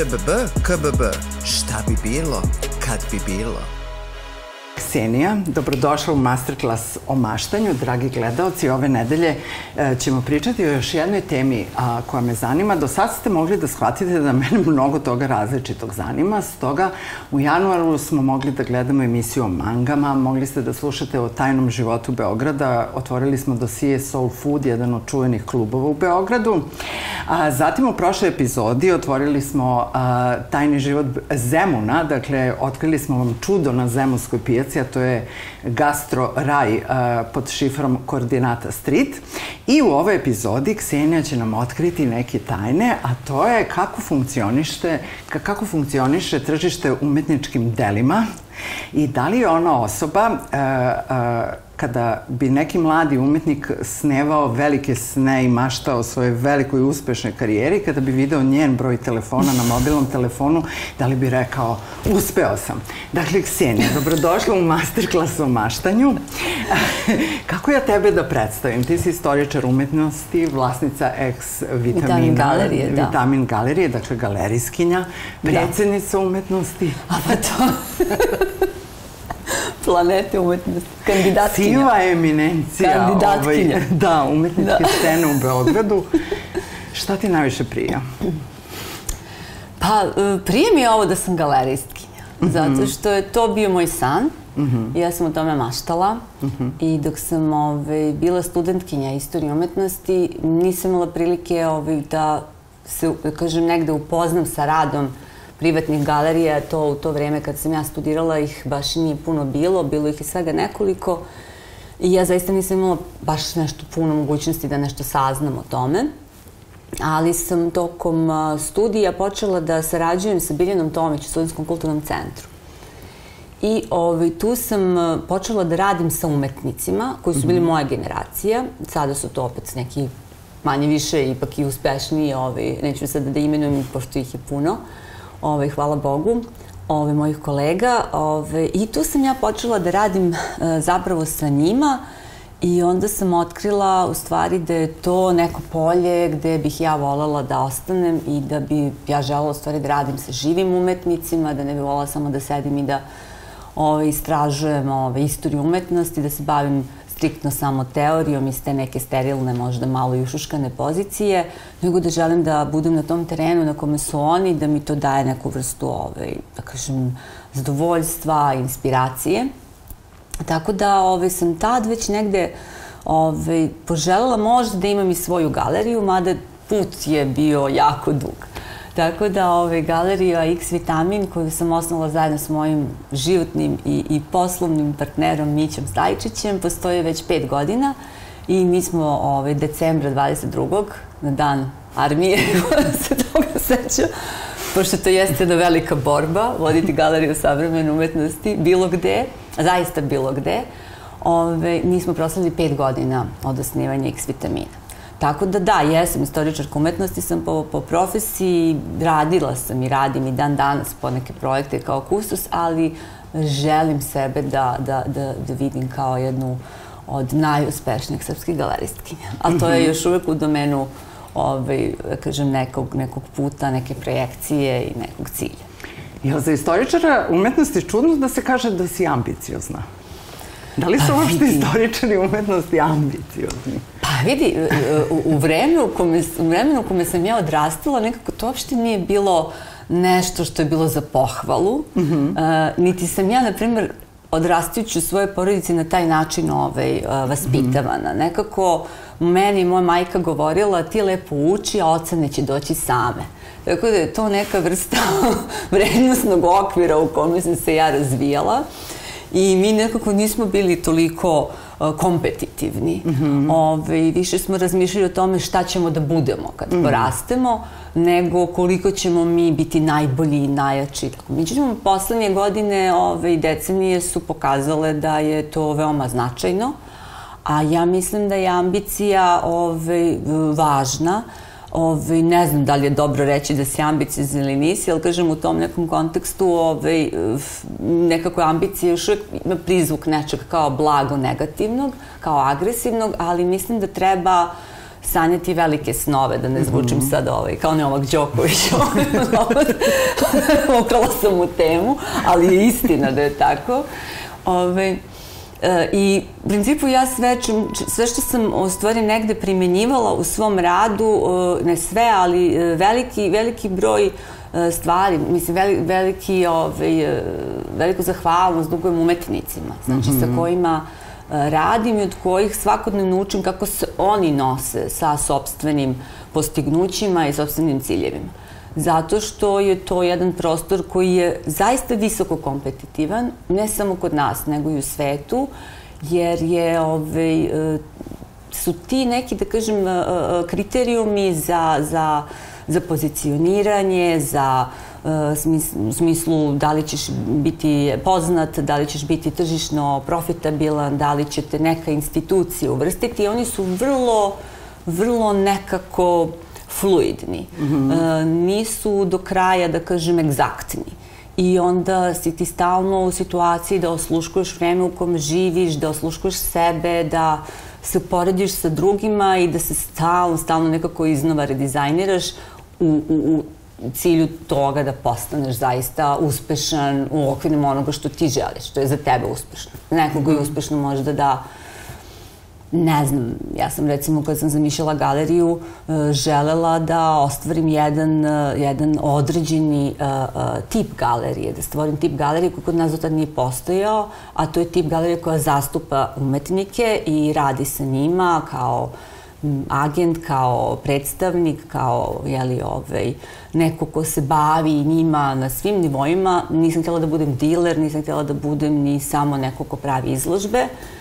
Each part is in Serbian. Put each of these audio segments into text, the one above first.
ČBB, KBB. Šta bi bilo, kad bi bilo? Ksenija, dobrodošla u masterclass o maštanju. Dragi gledalci, ove nedelje e, ćemo pričati o još jednoj temi a, koja me zanima. Do sad ste mogli da shvatite da mene mnogo toga različitog zanima, stoga u januaru smo mogli da gledamo emisiju o mangama, mogli ste da slušate o tajnom životu Beograda, otvorili smo dosije Soul Food, jedan od čuvenih klubova u Beogradu. A, zatim u prošloj epizodi otvorili smo tajni život Zemuna, dakle, otkrili smo vam čudo na Zemunskoj pijaci, a to je Gastro Raj pod šifrom Koordinata Street. I u ovoj epizodi Ksenija će nam otkriti neke tajne, a to je kako funkcionište, kako funkcioniše tržište umetničkim delima i da li je ona osoba uh, uh, kada bi neki mladi umetnik snevao velike sne i maštao o svojoj velikoj uspešnej karijeri, kada bi video njen broj telefona na mobilnom telefonu, da li bi rekao, uspeo sam. Dakle, Ksenija, dobrodošla u masterclass o maštanju. Kako ja tebe da predstavim? Ti si istoričar umetnosti, vlasnica ex vitamina. Vitamin galerije, da. Vitamin galerije, dakle galerijskinja, predsednica da. umetnosti. A pa to... planete umetnosti. Kandidatkinja. Siva eminencija. Kandidatkinja. Ovaj, da, umetničke da. scene u Beogradu. Šta ti najviše prija? Pa, e, prije mi je ovo da sam galeristkinja. Mm -hmm. Zato što je to bio moj san. Mm -hmm. Ja sam o tome maštala mm -hmm. i dok sam ovaj, bila studentkinja istorije umetnosti nisam imala prilike ovaj, da se, da kažem, negde upoznam sa radom uh, privatnih galerija, to u to vreme kad sam ja studirala ih baš nije puno bilo, bilo ih je svega nekoliko i ja zaista nisam imala baš nešto puno mogućnosti da nešto saznam o tome. Ali sam tokom studija počela da sarađujem sa Biljanom Tomić u Studentskom kulturnom centru. I ovaj, tu sam počela da radim sa umetnicima koji su bili mhm. moja generacija. Sada su to opet neki manje više ipak i uspešniji, ovaj, neću sada da imenujem pošto ih je puno. Uh, ovaj, hvala Bogu, ovaj, mojih kolega. Ovaj, I tu sam ja počela da radim e, zapravo sa njima i onda sam otkrila u stvari da je to neko polje gde bih ja volela da ostanem i da bi ja želela u stvari da radim sa živim umetnicima, da ne bi volela samo da sedim i da ovaj, istražujem ovaj, istoriju umetnosti, da se bavim striktno samo teorijom iz te neke sterilne, možda malo i ušuškane pozicije, nego da želim da budem na tom terenu na kome su oni, da mi to daje neku vrstu, ovaj, da kažem, zadovoljstva, inspiracije. Tako da ovaj, sam tad već negde ovaj, poželjela možda da imam i svoju galeriju, mada put je bio jako dug. Tako da ove, galerija X Vitamin koju sam osnovala zajedno s mojim životnim i, i poslovnim partnerom Mićom Stajčićem postoji već pet godina i mi smo ove, decembra 22. na dan armije, se toga seća, pošto to jeste jedna velika borba, voditi galeriju savremene umetnosti, bilo gde, zaista bilo gde, ove, mi smo proslavili pet godina od osnivanja X vitamina. Tako da da, jesam istoričarka umetnosti, sam po, po profesiji, radila sam i radim i dan danas po neke projekte kao kustos, ali želim sebe da, da, da, da vidim kao jednu od najuspešnijih srpskih galeristkinja. A to je mhm. još uvek u domenu ovaj, da kažem, nekog, nekog puta, neke projekcije i nekog cilja. Jel za istoričara umetnosti čudno da se kaže da si ambiciozna? Da li su pa uopšte istoričari umetnosti ambiciozni? Pa vidi, u, u, vremenu u, kome, u vremenu u kome sam ja odrastala, nekako to uopšte nije bilo nešto što je bilo za pohvalu. Mm -hmm. uh, niti sam ja, na primer, odrastajući u svojoj porodici na taj način ovaj, uh, vaspitavana. Mm -hmm. Nekako meni moja majka govorila ti lepo uči, a ocene će doći same. Tako da je to neka vrsta vrednostnog okvira u kome sam se ja razvijala. I mi nekako nismo bili toliko uh, kompetitivni. Mm -hmm. Ove, više smo razmišljali o tome šta ćemo da budemo kad mm -hmm. porastemo, nego koliko ćemo mi biti najbolji i najjači. Međutim, poslednje godine ove, decenije su pokazale da je to veoma značajno, a ja mislim da je ambicija ove, važna, Ove, ne znam da li je dobro reći da si ambiciozan ili nisi, ali kažem u tom nekom kontekstu ove, nekako ambicija još uvijek ima prizvuk nečeg kao blago negativnog, kao agresivnog, ali mislim da treba sanjati velike snove, da ne zvučim mm -hmm. sad ovaj, kao Novak Đoković. Ukrala sam u temu, ali je istina da je tako. Ove, I u principu ja sve, sve što sam u stvari negde primenjivala u svom radu, e, ne sve, ali e, veliki, veliki broj stvari, mislim, veliki, ovaj, veliku zahvalnost dugujem umetnicima, znači mm -hmm. sa mhm. kojima radim i od kojih svakodnevno učim kako se oni nose sa sobstvenim postignućima i sobstvenim ciljevima zato što je to jedan prostor koji je zaista visoko kompetitivan, ne samo kod nas, nego i u svetu, jer je ovaj, e, su ti neki, da kažem, e, e, kriterijumi za, za, za pozicioniranje, za u smislu da li ćeš biti poznat, da li ćeš biti tržišno profitabilan, da li će te neka institucija uvrstiti. Oni su vrlo, vrlo nekako fluidni. Mm -hmm. e, nisu do kraja, da kažem, egzaktni. I onda si ti stalno u situaciji da osluškuješ vreme u kom živiš, da osluškuješ sebe, da se porediš sa drugima i da se stalno, stalno nekako iznova redizajniraš u, u, u cilju toga da postaneš zaista uspešan u okvirima onoga što ti želiš, što je za tebe uspešno. Nekoga je mhm. uspešno možda da ne znam, ja sam recimo kad sam zamišljala galeriju e, želela da ostvarim jedan, e, jedan određeni uh, tip galerije, da stvorim tip galerije koji kod nas do tada nije postojao, a to je tip galerije koja zastupa umetnike i radi sa njima kao agent, kao predstavnik, kao jeli, ovaj, neko ko se bavi njima na svim nivoima. Nisam htjela da budem diler, nisam htjela da budem ni samo neko ko pravi izložbe. Uh,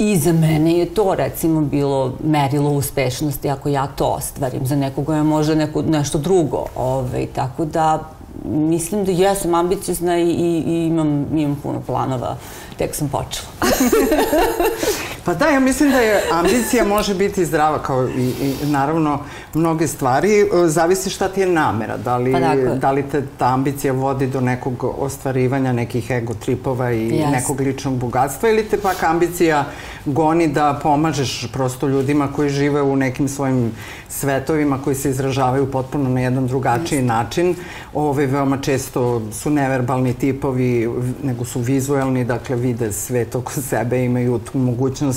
I za mene je to recimo bilo merilo uspešnosti ako ja to ostvarim. Za nekoga je možda neko, nešto drugo. Ovaj, tako da mislim da jesam ambiciozna i, i, i imam, imam puno planova. Tek sam počela. pa da, ja mislim da je ambicija može biti zdrava kao i, i naravno mnoge stvari. Zavisi šta ti je namera. Da li, pa dakle. da li te ta ambicija vodi do nekog ostvarivanja nekih ego tripova i yes. nekog ličnog bogatstva ili te pak ambicija goni da pomažeš prosto ljudima koji žive u nekim svojim svetovima koji se izražavaju potpuno na jedan drugačiji način. Ove, veoma često su neverbalni tipovi, nego su vizuelni, dakle vide svet oko sebe, imaju tu mogućnost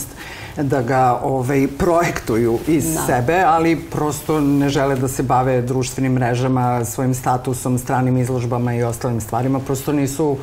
da ga ovaj, projektuju iz da. sebe, ali prosto ne žele da se bave društvenim mrežama, svojim statusom, stranim izložbama i ostalim stvarima, prosto nisu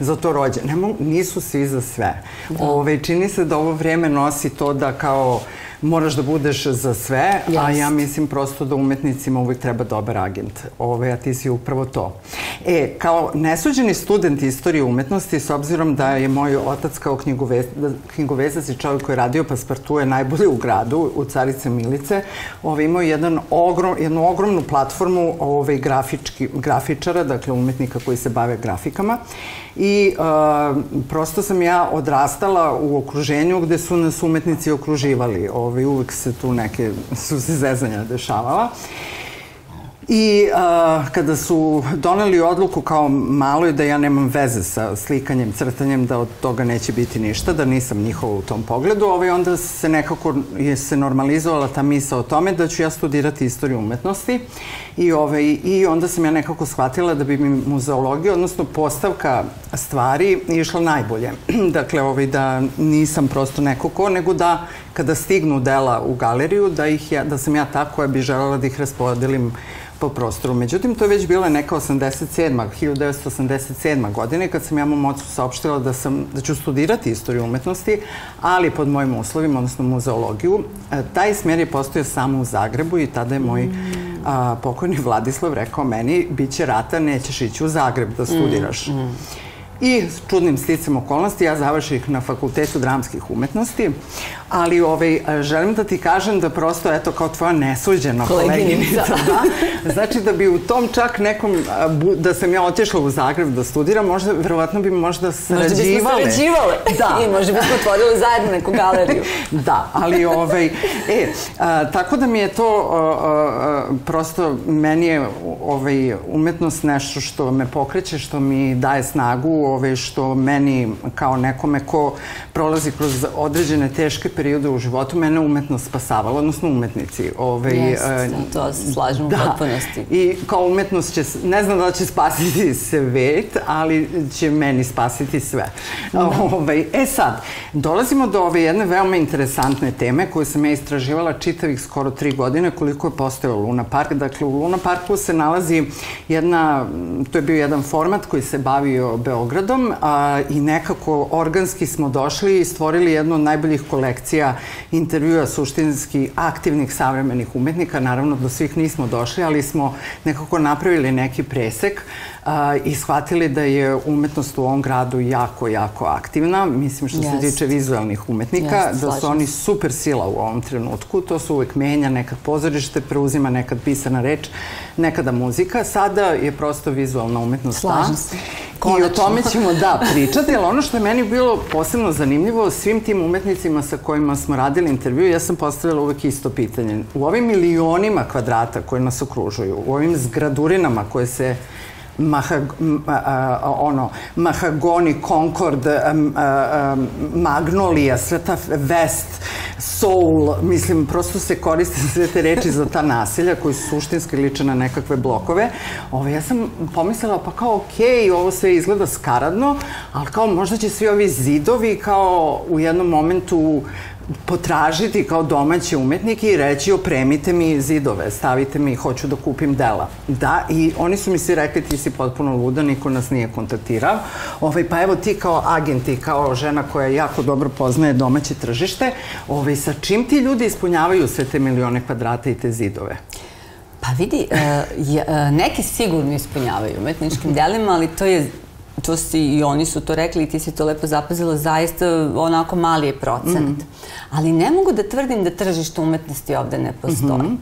za to rođene. Nisu svi za sve. Da. Ove, ovaj, čini se da ovo vreme nosi to da kao moraš da budeš za sve, yes. a ja mislim prosto da umetnicima uvijek treba dobar agent. Ove, a ti si upravo to. E, kao nesuđeni student istorije umetnosti, s obzirom da je moj otac kao knjigovez, knjigovezac i čovjek koji je radio paspartuje najbolje u gradu, u Carice Milice, ove, imao jedan ogrom, jednu ogromnu platformu ove, grafički, grafičara, dakle umetnika koji se bave grafikama i uh, prosto sam ja odrastala u okruženju gde su nas umetnici okruživali. Ovi, uvek se tu neke su se zezanja dešavala. I uh, kada su doneli odluku kao maloj da ja nemam veze sa slikanjem, crtanjem, da od toga neće biti ništa, da nisam njihova u tom pogledu, ovaj, onda se nekako je se normalizovala ta misa o tome da ću ja studirati istoriju umetnosti i, ovaj, i onda sam ja nekako shvatila da bi mi muzeologija, odnosno postavka stvari išla najbolje. dakle, ovaj, da nisam prosto neko ko, nego da kada stignu dela u galeriju, da, ih ja, da sam ja ta koja bi želela da ih raspodelim po prostoru. Međutim, to je već bila neka 87. 1987. godine kad sam ja mom ocu saopštila da, sam, da ću studirati istoriju umetnosti, ali pod mojim uslovima, odnosno muzeologiju. E, taj smjer je postojao samo u Zagrebu i tada je moj a, pokojni Vladislav rekao meni, bit će rata, nećeš ići u Zagreb da studiraš. Mm, mm. I s čudnim sticam okolnosti ja završih na Fakultetu dramskih umetnosti, ali ovaj, želim da ti kažem da prosto, eto, kao tvoja nesuđena koleginica, da, znači da bi u tom čak nekom, da sam ja otišla u Zagreb da studiram, možda, verovatno bi možda sarađivale. Možda bismo sarađivale. Da. I možda bismo otvorili zajedno neku galeriju. da, ali ovaj, e, a, tako da mi je to a, a, prosto, meni je ovaj, umetnost nešto što me pokreće, što mi daje snagu, ove, što meni kao nekome ko prolazi kroz određene teške periode u životu, mene umetnost spasavala, odnosno umetnici. Ove, Jeste, to se slažem da. u potpunosti. I kao umetnost će, ne znam da će spasiti svet, ali će meni spasiti sve. Da. Ove, e sad, dolazimo do ove jedne veoma interesantne teme koju sam ja istraživala čitavih skoro tri godine koliko je postojao Luna Park. Dakle, u Luna Parku se nalazi jedna, to je bio jedan format koji se bavio Beogradom a, i nekako organski smo došli i stvorili jednu od najboljih kolekcija intervjua suštinski aktivnih savremenih umetnika. Naravno, do svih nismo došli, ali smo nekako napravili neki presek a, i shvatili da je umetnost u ovom gradu jako, jako aktivna. Mislim što yes. se tiče vizualnih umetnika, yes, da su oni super sila u ovom trenutku. To su uvek menja, nekad pozorište preuzima, nekad pisana reč, nekada muzika. Sada je prosto vizualna umetnost Slažem se. Konačno. I o tome ćemo da pričati, ali ono što je meni bilo posebno zanimljivo, svim tim umetnicima sa kojima smo radili intervju, ja sam postavila uvek isto pitanje. U ovim milionima kvadrata koje nas okružuju, u ovim zgradurinama koje se mahag, ono, Mahagoni, Concord, Magnolija, sve ta West, Soul, mislim, prosto se koriste sve te reči za ta naselja koji su suštinski liče na nekakve blokove. Ovo, ja sam pomislila, pa kao, okej, okay, ovo sve izgleda skaradno, ali kao možda će svi ovi zidovi kao u jednom momentu potražiti kao domaći umetnik i reći opremite mi zidove, stavite mi, hoću da kupim dela. Da, i oni su mi svi rekli ti si potpuno luda, niko nas nije kontaktirao. Ovaj, pa evo ti kao agent i kao žena koja jako dobro poznaje domaće tržište, ovaj, sa čim ti ljudi ispunjavaju sve te milione kvadrata i te zidove? Pa vidi, je, uh, neki sigurno ispunjavaju umetničkim delima, ali to je to si, i oni su to rekli i ti si to lepo zapazila, zaista onako mali je procenat. Mm -hmm. Ali ne mogu da tvrdim da tržište umetnosti ovde ne postoji. Mm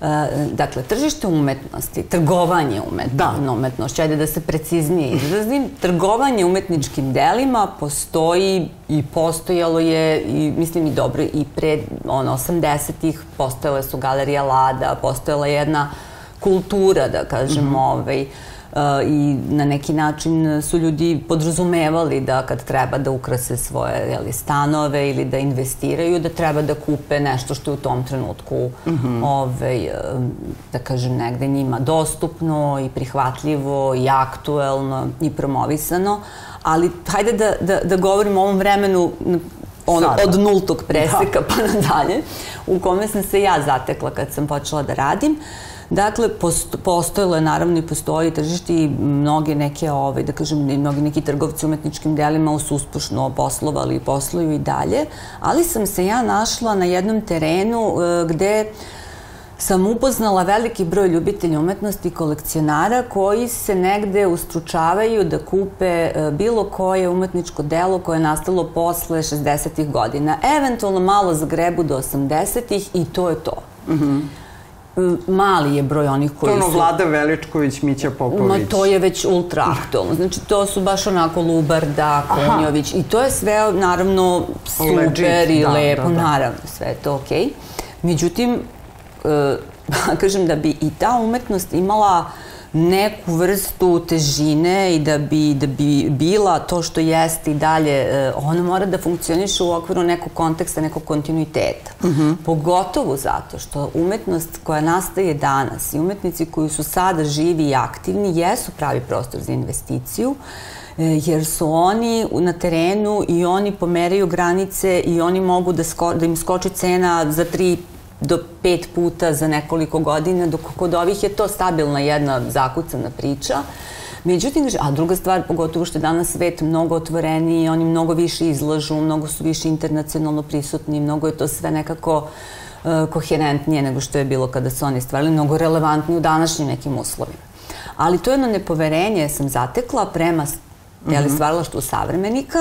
-hmm. dakle, tržište umetnosti, trgovanje umetno, da. umetnošću, ajde da se preciznije izrazim, trgovanje umetničkim delima postoji i postojalo je, i, mislim i dobro, i pre ono, 80-ih postojale su galerija Lada, postojala jedna kultura, da kažem, mm -hmm. ovaj, i na neki način su ljudi podrazumevali da kad treba da ukrase svoje jeli, stanove ili da investiraju, da treba da kupe nešto što je u tom trenutku mm -hmm. ovaj, da kažem negde njima dostupno i prihvatljivo i aktuelno i promovisano. Ali hajde da, da, da govorimo o ovom vremenu ono, od nultog preseka da. pa nadalje, u kome sam se ja zatekla kad sam počela da radim. Uh, Dakle, posto, postojalo je naravno i postoji tržište i mnoge neke, ove, da kažem, mnogi neki trgovci umetničkim delima su uspušno poslovali i posluju i dalje, ali sam se ja našla na jednom terenu e, gde sam upoznala veliki broj ljubitelja umetnosti i kolekcionara koji se negde ustručavaju da kupe e, bilo koje umetničko delo koje je nastalo posle 60. godina. Eventualno malo zagrebu do 80. i to je to. Mm -hmm mali je broj onih koji to ono su... Vlada Veličković, Mića Popović. Ma to je već ultra aktualno. Znači to su baš onako Lubarda, Konjović i to je sve naravno super Legit, i da, lepo, da, da. naravno sve je to okej. Okay. Međutim, e, kažem da bi i ta umetnost imala uh, neku vrstu težine i da bi, da bi bila to što jeste i dalje, e, ona mora da funkcioniše u okviru nekog konteksta, nekog kontinuiteta. Mhm. -huh. Pogotovo zato što umetnost koja nastaje danas i umetnici koji su sada živi i aktivni jesu pravi prostor za investiciju e, jer su oni na terenu i oni pomeraju granice i oni mogu da, sko, da im skoči cena za tri do pet puta za nekoliko godina, dok kod ovih je to stabilna jedna zakucana priča. Međutim, a druga stvar, pogotovo što je danas svet mnogo otvoreniji, oni mnogo više izlažu, mnogo su više internacionalno prisutni, mnogo je to sve nekako uh, koherentnije nego što je bilo kada su oni stvarili, mnogo relevantnije u današnjim nekim uslovima. Ali to jedno nepoverenje sam zatekla prema mm -hmm. stvaralaštvu savremenika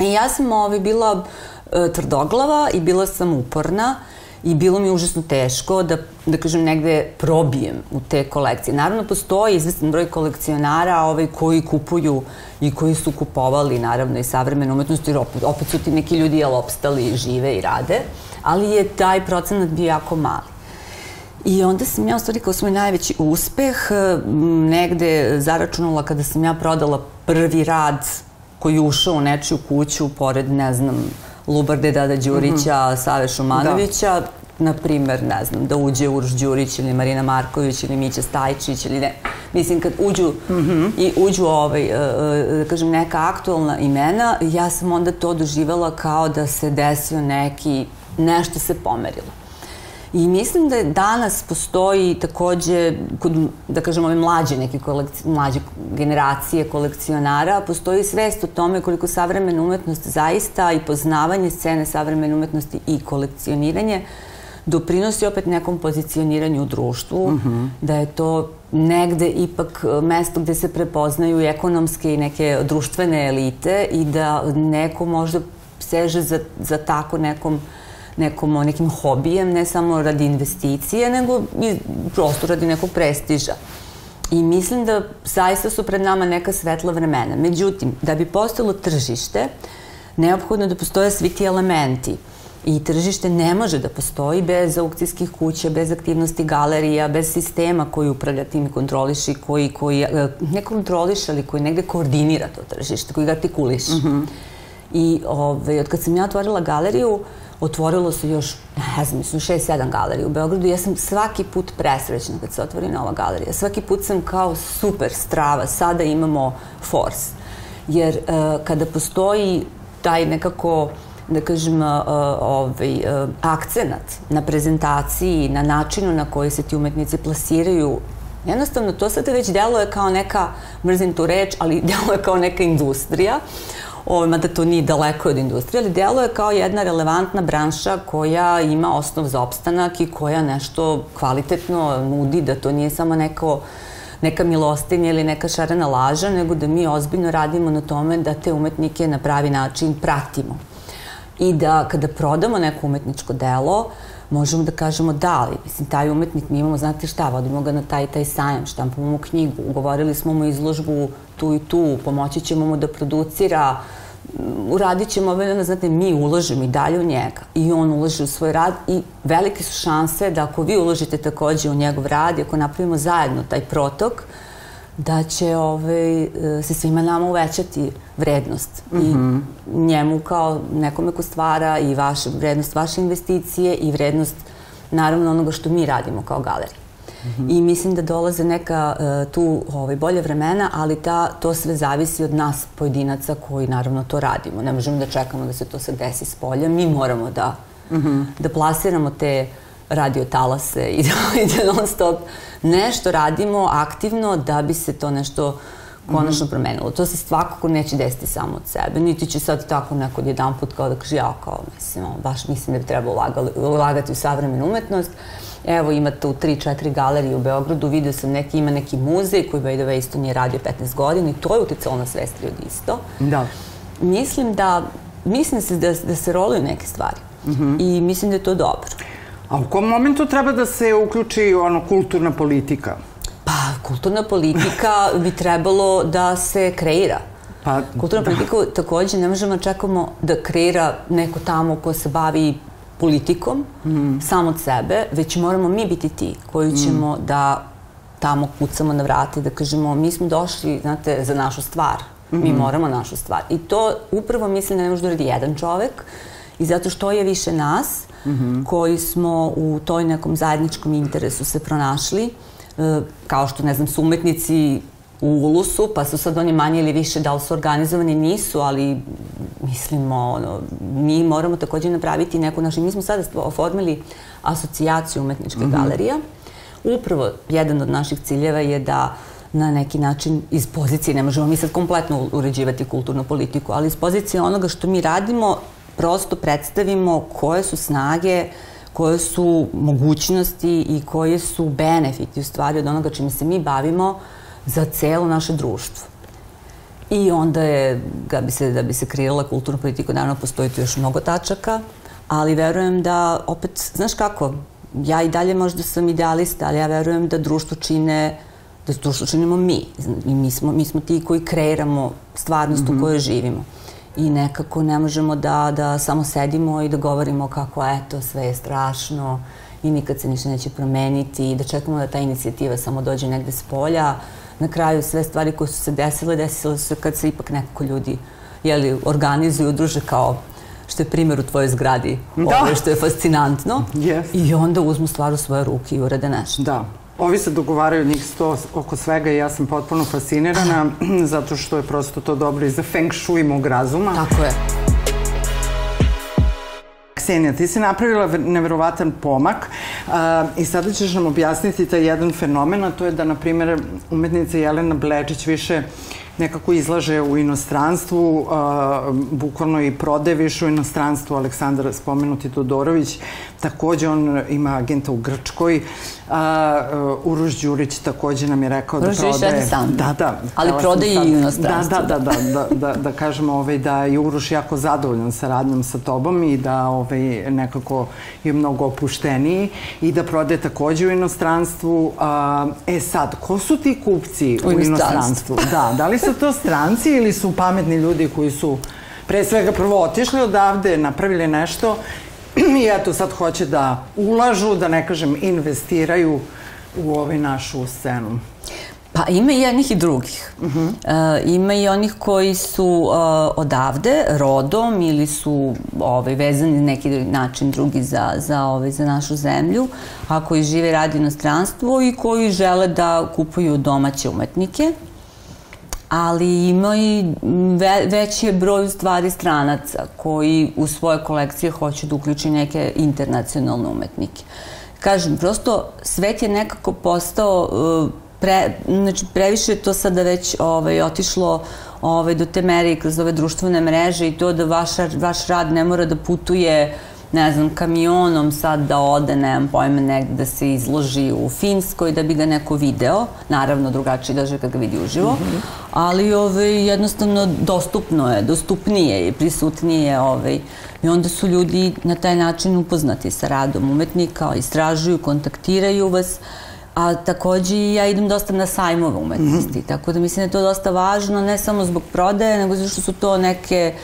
i ja sam ovaj, bila uh, tvrdoglava i bila sam uporna i bilo mi užasno teško da, da kažem, negde probijem u te kolekcije. Naravno, postoji izvestan broj kolekcionara ovaj, koji kupuju i koji su kupovali, naravno, i savremenu umetnost, jer opet, opet su ti neki ljudi jel opstali, žive i rade, ali je taj procenat bio jako mali. I onda sam ja u stvari kao svoj najveći uspeh negde zaračunala kada sam ja prodala prvi rad koji je ušao u nečiju kuću pored, ne znam, Lubarde Dada Đurića, mm -hmm. Save Šumanovića, da na primer, ne znam, da uđe Uroš Đurić ili Marina Marković ili Mića Stajčić ili ne. Mislim, kad uđu mm -hmm. i uđu ovaj, e, e, da kažem, neka aktualna imena, ja sam onda to doživala kao da se desio neki, nešto se pomerilo. I mislim da danas postoji takođe, kod, da kažem, ove mlađe, neke kolekci, mlađe generacije kolekcionara, postoji svest o tome koliko savremena umetnost zaista i poznavanje scene savremene umetnosti i kolekcioniranje doprinosi opet nekom pozicioniranju u društvu, mm -hmm. da je to negde ipak mesto gde se prepoznaju ekonomske i neke društvene elite i da neko možda seže za, za tako nekom nekom nekim hobijem, ne samo radi investicije, nego i prosto radi nekog prestiža. I mislim da zaista su pred nama neka svetla vremena. Međutim, da bi postalo tržište, neophodno da postoje svi ti elementi. I tržište ne može da postoji bez aukcijskih kuća, bez aktivnosti galerija, bez sistema koji upravlja tim i kontroliši, koji, koji e, ne kontroliše, ali koji negde koordinira to tržište, koji ga artikuliše. Mm -hmm. I ovaj, od kad sam ja otvorila galeriju, otvorilo se još, ne znam, mislim, šest, sedam galerija u Beogradu. Ja sam svaki put presrećna kad se otvori nova galerija. Svaki put sam kao super strava, sada imamo force. Jer uh, kada postoji taj nekako da kažem, ovaj, akcenat na prezentaciji, na načinu na koji se ti umetnici plasiraju Jednostavno, to sada već deluje kao neka, mrzim tu reč, ali deluje kao neka industrija, mada to nije daleko od industrije, ali deluje kao jedna relevantna branša koja ima osnov za opstanak i koja nešto kvalitetno nudi, da to nije samo neko neka milostinja ili neka šarena laža, nego da mi ozbiljno radimo na tome da te umetnike na pravi način pratimo. I da kada prodamo neko umetničko delo, možemo da kažemo da, ali mislim, taj umetnik mi imamo, znate šta, vodimo ga na taj taj sajam, štampamo mu knjigu, ugovorili smo mu izložbu tu i tu, pomoći ćemo mu da producira, uradit ćemo ove, znate, mi ulažemo i dalje u njega i on ulaže u svoj rad i velike su šanse da ako vi uložite takođe u njegov rad i ako napravimo zajedno taj protok, da će ovaj, se svima nama uvećati vrednost mm -hmm. i njemu kao nekome ko stvara i vaš, vrednost vaše investicije i vrednost naravno onoga što mi radimo kao galerija. I mislim da dolaze neka uh, tu ovaj, bolje vremena, ali ta, to sve zavisi od nas pojedinaca koji naravno to radimo. Ne možemo da čekamo da se to sad desi s polja. Mi moramo da, mm -hmm. da plasiramo te radio talase i da, i da non stop nešto radimo aktivno da bi se to nešto konačno promenilo. To se svakako neće desiti samo od sebe, niti će sad tako neko jedan put kao da kaže ja kao, mislim, baš mislim da bi trebalo ulagali, ulagati u savremenu umetnost. Evo ima tu 3-4 galerije u Beogradu, vidio sam neki, ima neki muzej koji by the way isto nije radio 15 godina i to je uticalo na svest ljudi isto. Da. Mislim da, mislim da se, da, da se roluju neke stvari. Mm -hmm. I mislim da je to dobro. A u kom momentu treba da se uključi ono kulturna politika? Pa, kulturna politika bi trebalo da se kreira. Pa, Kulturna da. politika takođe ne možemo čekamo da kreira neko tamo ko se bavi politikom, mm. sam od sebe, već moramo mi biti ti koji mm. ćemo mm. da tamo kucamo na vrati, da kažemo mi smo došli, znate, za našu stvar. Mm. Mi moramo našu stvar. I to upravo mislim da ne može da uradi jedan čovek i zato što je više nas, mm -hmm. koji smo u toj nekom zajedničkom interesu se pronašli, kao što, ne znam, su umetnici u Ulusu, pa su sad oni manje ili više, da li su organizovani, nisu, ali mislimo, ono, mi moramo takođe napraviti neku našu, mi smo sada oformili asocijaciju umetničkih mm -hmm. galerija. Upravo, jedan od naših ciljeva je da na neki način iz pozicije, ne možemo mi sad kompletno uređivati kulturnu politiku, ali iz pozicije onoga što mi radimo, prosto predstavimo koje su snage, koje su mogućnosti i koje su benefiti u stvari od onoga čime se mi bavimo za celo naše društvo. I onda je, da bi se, da bi se kreirala kulturna politika, naravno postoji tu još mnogo tačaka, ali verujem da, opet, znaš kako, ja i dalje možda sam idealista, ali ja verujem da društvo čine, da društvo činimo mi. I mi smo, mi smo ti koji kreiramo stvarnost mm -hmm. u mhm. kojoj živimo i nekako ne možemo da, da samo sedimo i da govorimo kako eto sve je strašno i nikad se ništa neće promeniti i da čekamo da ta inicijativa samo dođe negde s polja. Na kraju sve stvari koje su se desile, desile su se kad se ipak nekako ljudi jeli, organizuju, udruže kao što je primjer u tvojoj zgradi, da. ovo što je fascinantno. Yes. I onda uzmu stvar u svoje ruke i urade nešto. Da. Ovi se dogovaraju njih sto oko svega i ja sam potpuno fascinirana zato što je prosto to dobro i za feng shui mog razuma. Tako je. Ksenija, ti si napravila neverovatan pomak uh, i sada ćeš nam objasniti taj jedan fenomen, a to je da, na primjer, umetnica Jelena Blečić više uh, nekako izlaže u inostranstvu, a, bukvalno i prode više u inostranstvu. Aleksandar spomenuti Todorović, takođe on ima agenta u Grčkoj. A, Uroš Đurić takođe nam je rekao Uroš da prodaje... Uroš sam. Da, da. Ali prodaje i u inostranstvu. Da, da, da, da, da, da, da kažemo ovaj, da je Uroš jako zadovoljan sa radnjom sa tobom i da ovaj, nekako je mnogo opušteniji i da prodaje takođe u inostranstvu. A, e sad, ko su ti kupci u, u inostranstvu? Da, da li su to stranci ili su pametni ljudi koji su pre svega prvo otišli odavde, napravili nešto i eto sad hoće da ulažu, da ne kažem investiraju u ovaj našu scenu? Pa ima i jednih i drugih. Uh -huh. e, ima i onih koji su uh, odavde, rodom ili su ovaj, vezani na neki način drugi za, za, ovaj, za našu zemlju, a koji žive i radi inostranstvo i koji žele da kupuju domaće umetnike ali ima i ve, veći je broj stvari stranaca koji u svoje kolekcije hoće da uključi neke internacionalne umetnike. Kažem, prosto svet je nekako postao uh, pre, znači previše to sada već ovaj, otišlo ovaj, do te mere kroz ove društvene mreže i to da vaš, vaš rad ne mora da putuje uh, ne znam, kamionom sad da ode, nemam pojma, negde da se izloži u Finskoj da bi ga neko video, naravno drugačije daže kad ga vidi uživo, mm -hmm. ali ovaj, jednostavno dostupno je, dostupnije i prisutnije ovaj, i onda su ljudi na taj način upoznati sa radom umetnika, istražuju, kontaktiraju vas, a takođe ja idem dosta na sajmove umetnosti, mm -hmm. tako da mislim da je to dosta važno, ne samo zbog prodaje, nego zato što su to neke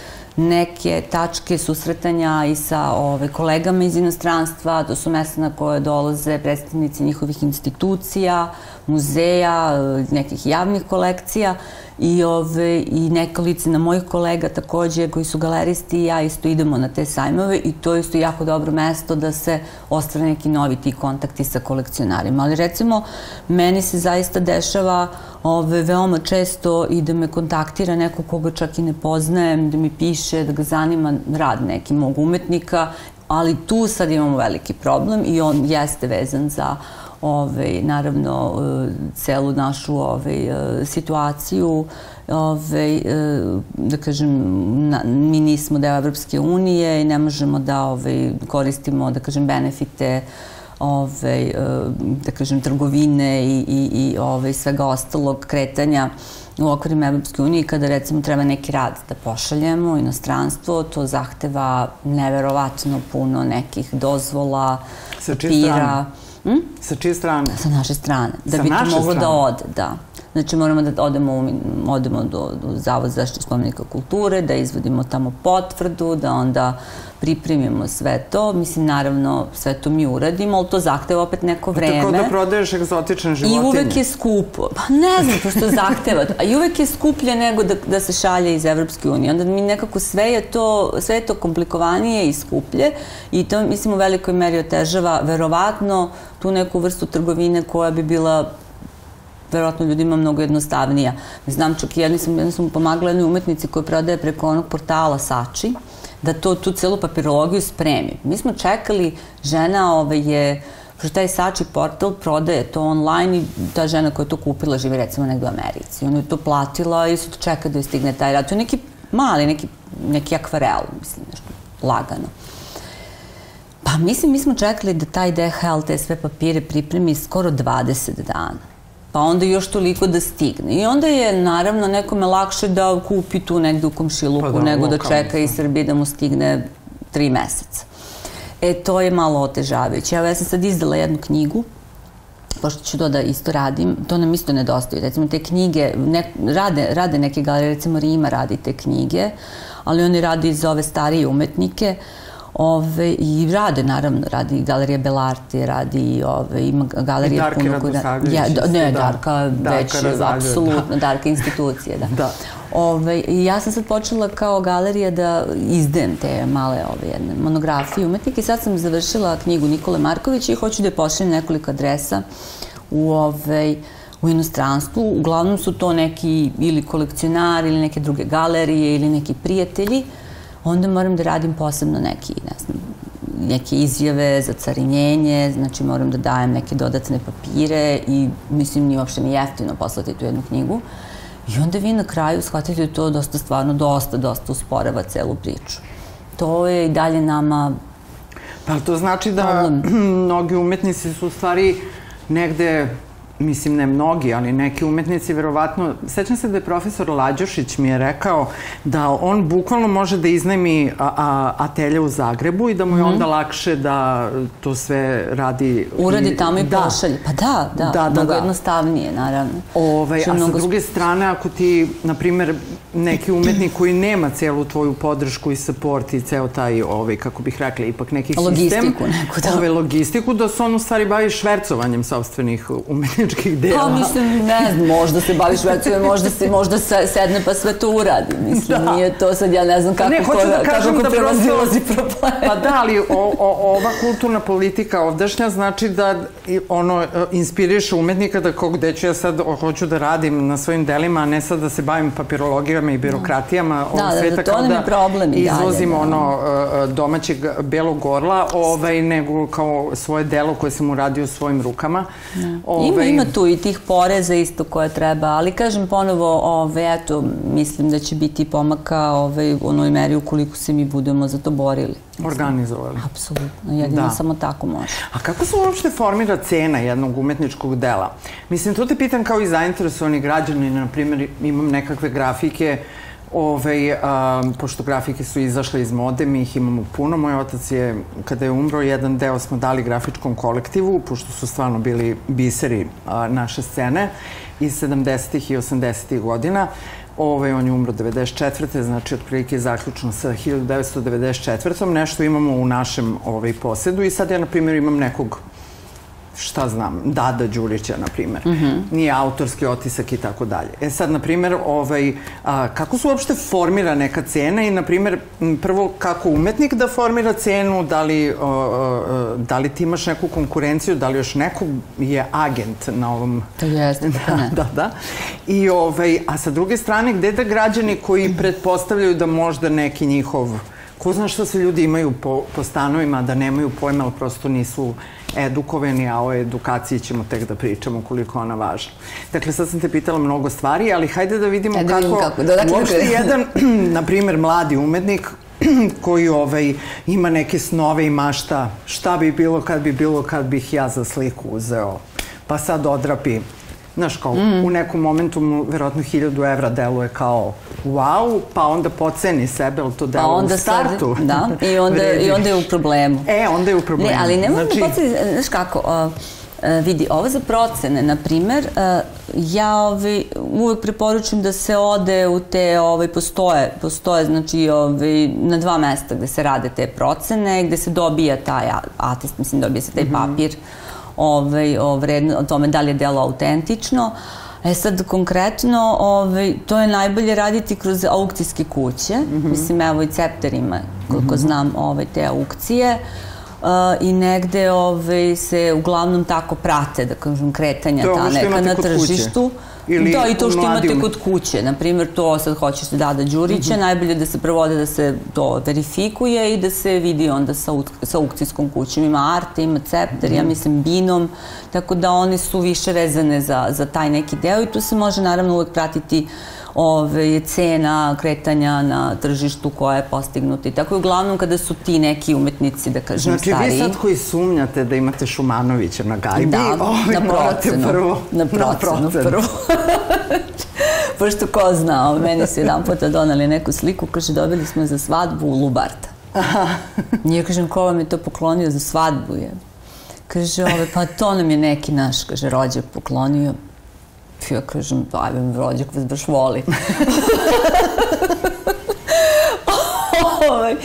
neke tačke susretanja i sa ove, kolegama iz inostranstva, to su mesta na koje dolaze predstavnici njihovih institucija, muzeja, nekih javnih kolekcija i, ove, i nekolicina mojih kolega takođe koji su galeristi i ja isto idemo na te sajmove i to je isto jako dobro mesto da se ostvare neki novi ti kontakti sa kolekcionarima. Ali recimo, meni se zaista dešava ove, veoma često i da me kontaktira neko koga čak i ne poznajem, da mi piše, da ga zanima rad neki mog umetnika, ali tu sad imamo veliki problem i on jeste vezan za ovaj, naravno e, celu našu ovaj, situaciju ovaj, e, da kažem, na, mi nismo deo Evropske unije i ne možemo da ovaj, koristimo, da kažem, benefite ovaj, da kažem, trgovine i, i, i ovaj, svega ostalog kretanja u okvirima Evropske unije kada recimo treba neki rad da pošaljemo u inostranstvo, to zahteva neverovatno puno nekih dozvola, papira. Hm? Sa čije strane? Sa naše strane. Da Sa bi to moglo da strane. da ode, da. Znači moramo da odemo, u, odemo do, do Zavod zaštite spomenika kulture, da izvodimo tamo potvrdu, da onda pripremimo sve to. Mislim, naravno, sve to mi uradimo, ali to zahteva opet neko vreme. Tako da prodaješ egzotične životinje. I uvek je skupo. Pa ne znam, to što zahteva. A i uvek je skuplje nego da, da se šalje iz Evropske unije. Onda mi nekako sve je to, sve je to komplikovanije i skuplje i to, mislim, u velikoj meri otežava verovatno tu neku vrstu trgovine koja bi bila verovatno ljudima mnogo jednostavnija. Znam čak jedni sam, jedni sam pomagala jednoj umetnici koja prodaje preko onog portala Sači, da to, tu celu papirologiju spremi. Mi smo čekali, žena ove, je, pošto taj Sači portal prodaje to online i ta žena koja je to kupila živi recimo negde u Americi. Ona je to platila i to čeka da joj stigne taj rad. To je neki mali, neki, neki akvarel, mislim, nešto lagano. Pa mislim, mi smo čekali da taj DHL te sve papire pripremi skoro 20 dana pa onda još toliko da stigne. I onda je naravno nekome lakše da kupi tu negde u komšiluku pa da, nego da čeka iz Srbije da mu stigne tri meseca. E, to je malo otežavajuće. Evo, ja sam sad izdala jednu knjigu, pošto ću to da isto radim, to nam isto nedostaje. Recimo, te knjige, ne, rade, rade neke galerije, recimo Rima radi te knjige, ali oni radi za ove starije umetnike, Ove, I rade, naravno, radi Galerija Belarte, radi, ove, ima galerija... I Darka Radosavljević. Ja, isto, ne, da. Darka, Darka već, apsolutno, da. Darka institucije, da. Da. Ove, I ja sam sad počela kao galerija da izdajem te male ove, jedne monografije umetnike i sad sam završila knjigu Nikole Markovića i hoću da je pošaljem nekoliko adresa u ovaj, u inostranstvu. Uglavnom su to neki ili kolekcionari ili neke druge galerije ili neki prijatelji. Onda moram da radim posebno neki, ne znam, neke izjave za carinjenje, znači moram da dajem neke dodatne papire i mislim nije uopšte ni jeftino poslati tu jednu knjigu. I onda vi na kraju shvatite da to dosta stvarno, dosta, dosta usporava celu priču. To je i dalje nama Pa to znači da mnogi umetnici su u stvari negde mislim ne mnogi, ali neki umetnici verovatno, sećam se da je profesor Lađošić mi je rekao da on bukvalno može da iznajmi a, a, atelje u Zagrebu i da mu je onda lakše da to sve radi. uradi tamo i da. pošalje. Pa da, da, Da, da, mnogo da. jednostavnije, naravno. Ovaj, a je sa mnogo druge strane, ako ti, na primer, neki umetnik koji nema celu tvoju podršku i support i ceo taj, ovaj, kako bih rekla, ipak neki sistem... Logistiku neku, da. Ovaj, logistiku, da se on u stvari bavi švercovanjem sobstvenih umetničkih dela. Pa mislim, ne znam, možda se baviš vecove, možda se možda se sedne pa sve to uradi. Mislim, Da. nije to sad, ja ne znam kako ne, hoću ko, da kažem kako da prevazilazi prosto... probleme. Pa da, ali o, o, ova kulturna politika ovdašnja znači da ono, inspiriše umetnika da kao gde ću ja sad hoću da radim na svojim delima, a ne sad da se bavim papirologijama i birokratijama ovog da, sveta da, to kao nam da je problem i dalje, da. ono e, domaćeg belog gorla, ovaj, nego kao svoje delo koje sam uradio svojim rukama. Ovaj, Ima, ima tu i tih poreza isto koje treba, ali kažem ponovo, ove, eto, mislim da će biti pomaka ove, u onoj meri ukoliko se mi budemo za to borili. Organizovali. Apsolutno, jedino Da. samo tako može. A kako se uopšte formira cena jednog umetničkog dela? Mislim, to te pitam kao i zainteresovani građani, na primjer, imam nekakve grafike, Ove, a, pošto grafike su izašle iz mode, mi ih imamo puno. Moj otac je, kada je umro, jedan deo smo dali grafičkom kolektivu, pošto su stvarno bili biseri a, naše scene iz 70. i 80. godina. Ove, on je umro 94. znači otprilike zaključno sa 1994. Nešto imamo u našem ovaj, posedu i sad ja, na primjer, imam nekog šta znam, Dada Đurića, na primer. Nije autorski otisak i tako dalje. E sad, na primer, ovaj, a, kako se uopšte formira neka cena i, na primer, prvo, kako umetnik da formira cenu, da li, o, o, da li ti imaš neku konkurenciju, da li još neko je agent na ovom... To jeste, Da, ne. da, da. I, ovaj, a sa druge strane, gde da građani koji pretpostavljaju da možda neki njihov Ko zna šta se ljudi imaju po, po stanovima, da nemaju pojma, ali prosto nisu edukovani, a o edukaciji ćemo tek da pričamo koliko ona važna. Dakle, sad sam te pitala mnogo stvari, ali hajde da vidimo Hajde da kako, kako, da, dakle, uopšte dakle. jedan, na primer, mladi umetnik koji ovaj, ima neke snove i mašta, šta bi bilo kad bi bilo kad bih ja za sliku uzeo, pa sad odrapi Znaš, kao Mm. u nekom momentu mu verovatno hiljadu evra deluje kao wow, pa onda poceni sebe, ali to Pa delo onda u startu. Sad, da, i onda, i onda je u problemu. E, onda je u problemu. Ne, ali ne moram Znači- znači... podsjetiti, znaš kako, e, vidi, ovo za procene, na primer, e, ja ovaj, uvek preporučujem da se ode u te, ovaj, postoje, postoje znači, ovaj, na dva mesta gde se rade te procene, gde se dobija taj atest, mislim, dobija se taj Mhm. papir ovaj, o, vredno, o tome da li je delo autentično. E sad, konkretno, ovaj, to je najbolje raditi kroz aukcijske kuće. Mhm. Mislim, evo i Cepter ima, koliko znam, ovaj, te aukcije. Uh, i negde ovaj, se uglavnom tako prate, da kažem, kretanja To ta neka na kod kuće? Ili da, i to što imate kod kuće. Na primjer, to sad hoćeš da Dada Đurića, Mhm. najbolje da se provode da se to verifikuje i da se vidi onda sa, sa aukcijskom kućom. Ima Arte, ima Cepter, Mhm. ja mislim Binom, tako da one su više vezane za, za taj neki deo i tu se može naravno uvek pratiti ove, cena kretanja na tržištu koja je postignuta. I tako je uglavnom kada su ti neki umetnici, da kažem, Znači, stariji. vi sad koji sumnjate da imate Šumanovića na gajbi, Da, ovaj, na morate procenu. prvo Na procenu, prvo. Pošto ko zna, ovaj, meni su jedan puta donali neku sliku, kaže, dobili smo za svadbu u Lubarta. Nije, kažem, ko vam je to poklonio za svadbu? Je? Kaže, ove, pa to nam je neki naš, kaže, rođak poklonio. Ja kažem, ajme, rođak vas baš voli. Ovaj,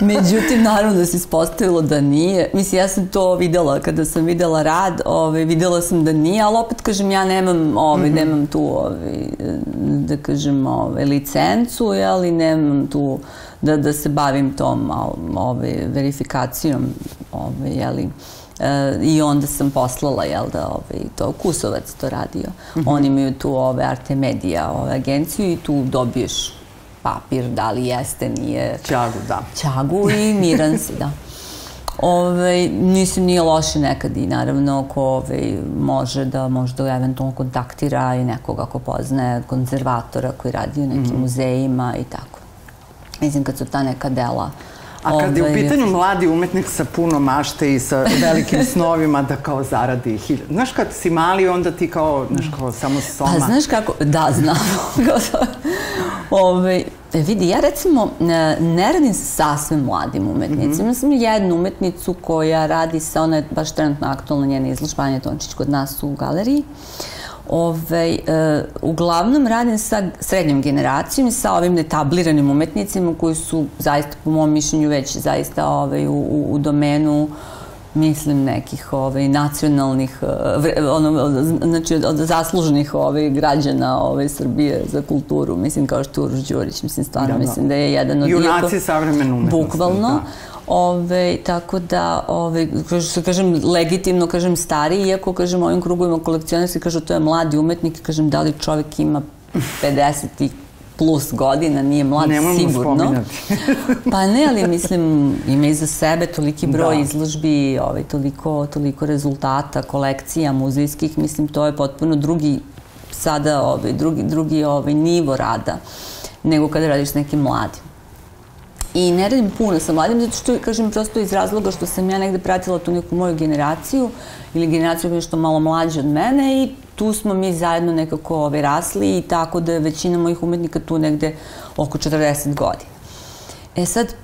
Međutim, naravno da se ispostavilo da nije. Mislim, ja sam to videla kada sam videla rad, ovaj, videla sam da nije, ali opet kažem, ja nemam, ovaj, mm -hmm. nemam tu, ovaj, da kažem, ovaj, licencu, jeli, nemam tu da, da se bavim tom ovaj, verifikacijom, ovaj, jeli, E, I onda sam poslala, jel da, ovaj, to Kusovac to radio. Mm -hmm. Oni imaju tu ove Arte Media ove, agenciju i tu dobiješ papir, da li jeste, nije... Ćagu, da. Ćagu i miran si, da. Ove, nije loše nekad i naravno ko ove, može da možda eventualno kontaktira i nekoga ko poznaje konzervatora koji radi u nekim mm -hmm. muzejima i tako. Mislim kad su ta neka dela A kad je u pitanju mladi umetnik sa puno mašte i sa velikim snovima da kao zaradi hiljadu. Znaš kad si mali onda ti kao, znaš kao samo soma. Pa znaš kako, da znam. Ove, e, vidi, ja recimo ne radim sa sasvim mladim umetnicima. Mm -hmm. Sam jednu umetnicu koja radi sa, ona je baš trenutno aktualna njena izložba, Anja Tončić kod nas u galeriji. Ove, e, uglavnom radim sa srednjom generacijom i sa ovim netabliranim umetnicima koji su zaista po mom mišljenju već zaista ove, u, u, u domenu mislim nekih ovaj nacionalnih e, ono znači od, od zasluženih ovaj građana ovaj Srbije za kulturu mislim kao što Uroš Đurić mislim stvarno da, da. mislim da je jedan od junaci savremene umetnosti bukvalno da. Ove, tako da, ove, što kažem, legitimno, kažem, stari, iako, kažem, ovim krugovima kolekcionarski, kažu, to je mladi umetnik, kažem, da li čovek ima 50 plus godina, nije mlad Nemojmo sigurno. pa ne, ali mislim, ima iza sebe toliki broj da. izložbi, ovaj, toliko, toliko rezultata, kolekcija muzejskih, mislim, to je potpuno drugi sada ovaj, drugi, drugi ovaj, nivo rada nego kada radiš s nekim mladim. I ne radim puno sa mladim, zato što, kažem, prosto iz razloga što sam ja negde pratila tu neku moju generaciju ili generaciju nešto malo mlađe od mene i tu smo mi zajedno nekako ovaj, rasli i tako da je većina mojih umetnika tu negde oko 40 godina. E sad,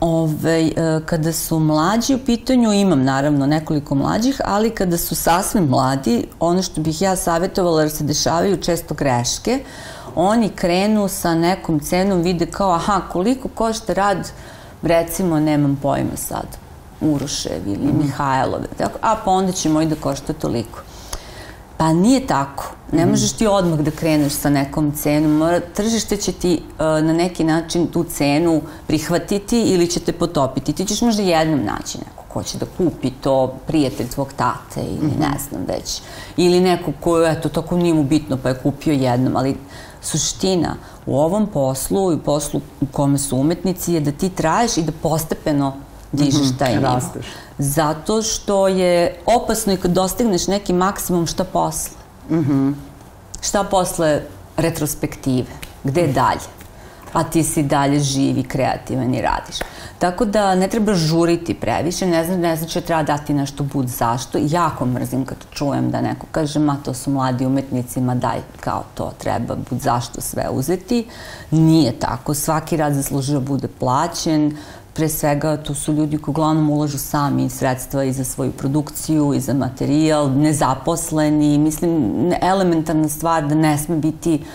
Ove, ovaj, kada su mlađi u pitanju, imam naravno nekoliko mlađih, ali kada su sasvim mladi, ono što bih ja savjetovala, jer se dešavaju često greške, oni krenu sa nekom cenom, vide kao, aha, koliko košta rad, recimo, nemam pojma sad, Urošev ili mm. Mihajlove, tako, a pa onda će moj da košta toliko. Pa nije tako. Ne mm. možeš ti odmah da kreneš sa nekom cenom. Mora, tržište će ti uh, na neki način tu cenu prihvatiti ili će te potopiti. Ti ćeš možda jednom naći neko ko će da kupi to, prijatelj tvog tate ili -hmm. ne znam već. Ili neko ko, eto, tako nije mu bitno pa je kupio jednom, ali suština u ovom poslu i poslu u kome su umetnici je da ti traješ i da postepeno dižeš mhm, taj nivo. Rasteš. Zato što je opasno i kad dostigneš neki maksimum šta posle. Mm -hmm. Šta posle retrospektive? Gde dalje? A ti si dalje živi, kreativan i radiš. Tako da ne treba žuriti previše, ne znam, ne znači da treba dati nešto bud zašto. Jako mrzim kad čujem da neko kaže, ma to su mladi umetnici, ma daj, kao to treba bud zašto sve uzeti. Nije tako, svaki rad zaslužuje da bude plaćen, pre svega to su ljudi koji uglavnom ulažu sami sredstva i za svoju produkciju i za materijal, nezaposleni, mislim, elementarna stvar da ne sme biti uh,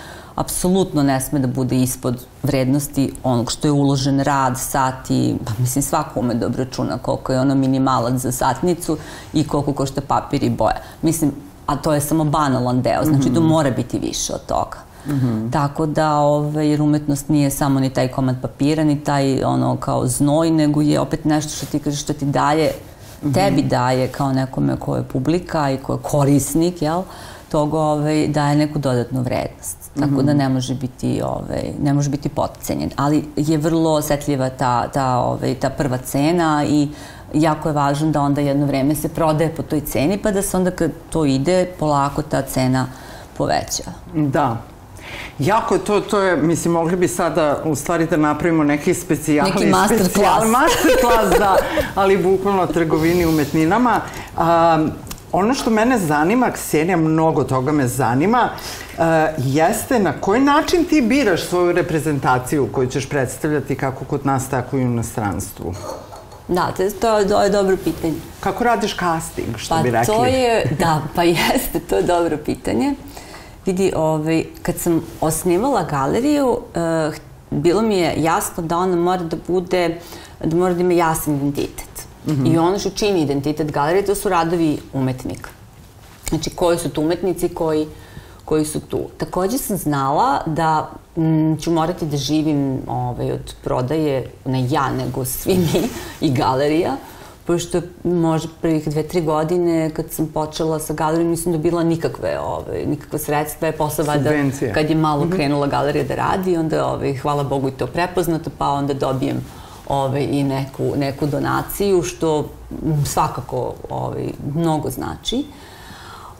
apsolutno ne sme da bude ispod vrednosti onog što je uložen rad, sati, pa mislim svako ume da obračuna koliko je ono minimalac za satnicu i koliko košta papir i boja. Mislim, a to je samo banalan deo, znači mm -hmm. to mora biti više od toga. Mm -hmm. Tako da, ovaj, jer umetnost nije samo ni taj komad papira, ni taj ono kao znoj, nego je opet nešto što ti kaže što ti daje, mm -hmm. tebi daje kao nekome ko je publika i ko je korisnik, jel? Toga ovaj, daje neku dodatnu vrednost tako mm -hmm. da ne može biti ovaj ne može biti potcenjen ali je vrlo osetljiva ta ta ovaj ta prva cena i jako je važno da onda jedno vreme se prodaje po toj ceni pa da se onda kad to ide polako ta cena poveća. Da, Jako je to, to je, mislim, mogli bi sada u stvari da napravimo neki specijali. Neki master class. Master class, da, ali bukvalno trgovini umetninama. Um, ono što mene zanima, Ksenija, mnogo toga me zanima, uh, jeste na koji način ti biraš svoju reprezentaciju koju ćeš predstavljati kako kod nas, tako i u inostranstvu? Da, to, to, to je dobro pitanje. Kako radiš casting, što pa bi rekli? Pa to je, da, pa jeste, to je dobro pitanje. Vidi, ovaj, kad sam osnivala galeriju, uh, bilo mi je jasno da ona mora da bude, da mora da ima jasan identitet. Mm -hmm. I ono što čini identitet galerije, to su radovi umetnika. Znači, koji su tu umetnici koji, koji su tu. Takođe sam znala da m, ću morati da živim ovaj, od prodaje, ne ja, nego svi mi i galerija, pošto možda prvih dve, tri godine kad sam počela sa galerijom nisam dobila nikakve, ove, nikakve sredstva, je posle valjda kad je malo mhm. krenula galerija da radi, onda ove, hvala Bogu i to prepoznato, pa onda dobijem ove, i neku, neku donaciju, što svakako ove, mnogo znači.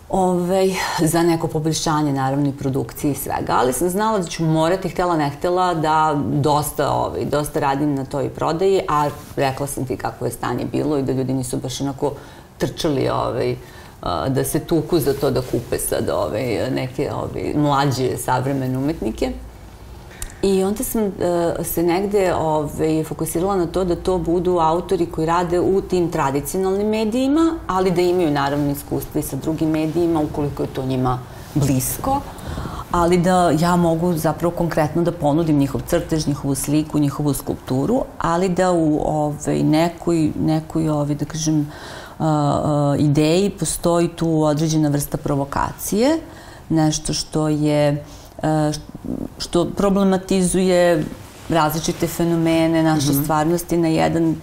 Ovaj, za neko poboljšanje naravno i produkcije i svega, ali sam znala da ću morati, htela ne htela, da dosta, ovaj, dosta radim na toj prodaji, a rekla sam ti kako je stanje bilo i da ljudi nisu baš onako trčali ovaj, da se tuku za to da kupe sad ovaj, neke ovaj, mlađe savremene umetnike. I onda sam uh, se negde ove, fokusirala na to da to budu autori koji rade u tim tradicionalnim medijima, ali da imaju naravno iskustva i sa drugim medijima ukoliko je to njima blisko. Ali da ja mogu zapravo konkretno da ponudim njihov crtež, njihovu sliku, njihovu skulpturu, ali da u ovaj, nekoj, nekoj ovaj, da kažem, uh, uh, ideji postoji tu određena vrsta provokacije, nešto što je uh, što problematizuje različite fenomene naše mm -hmm. stvarnosti na jedan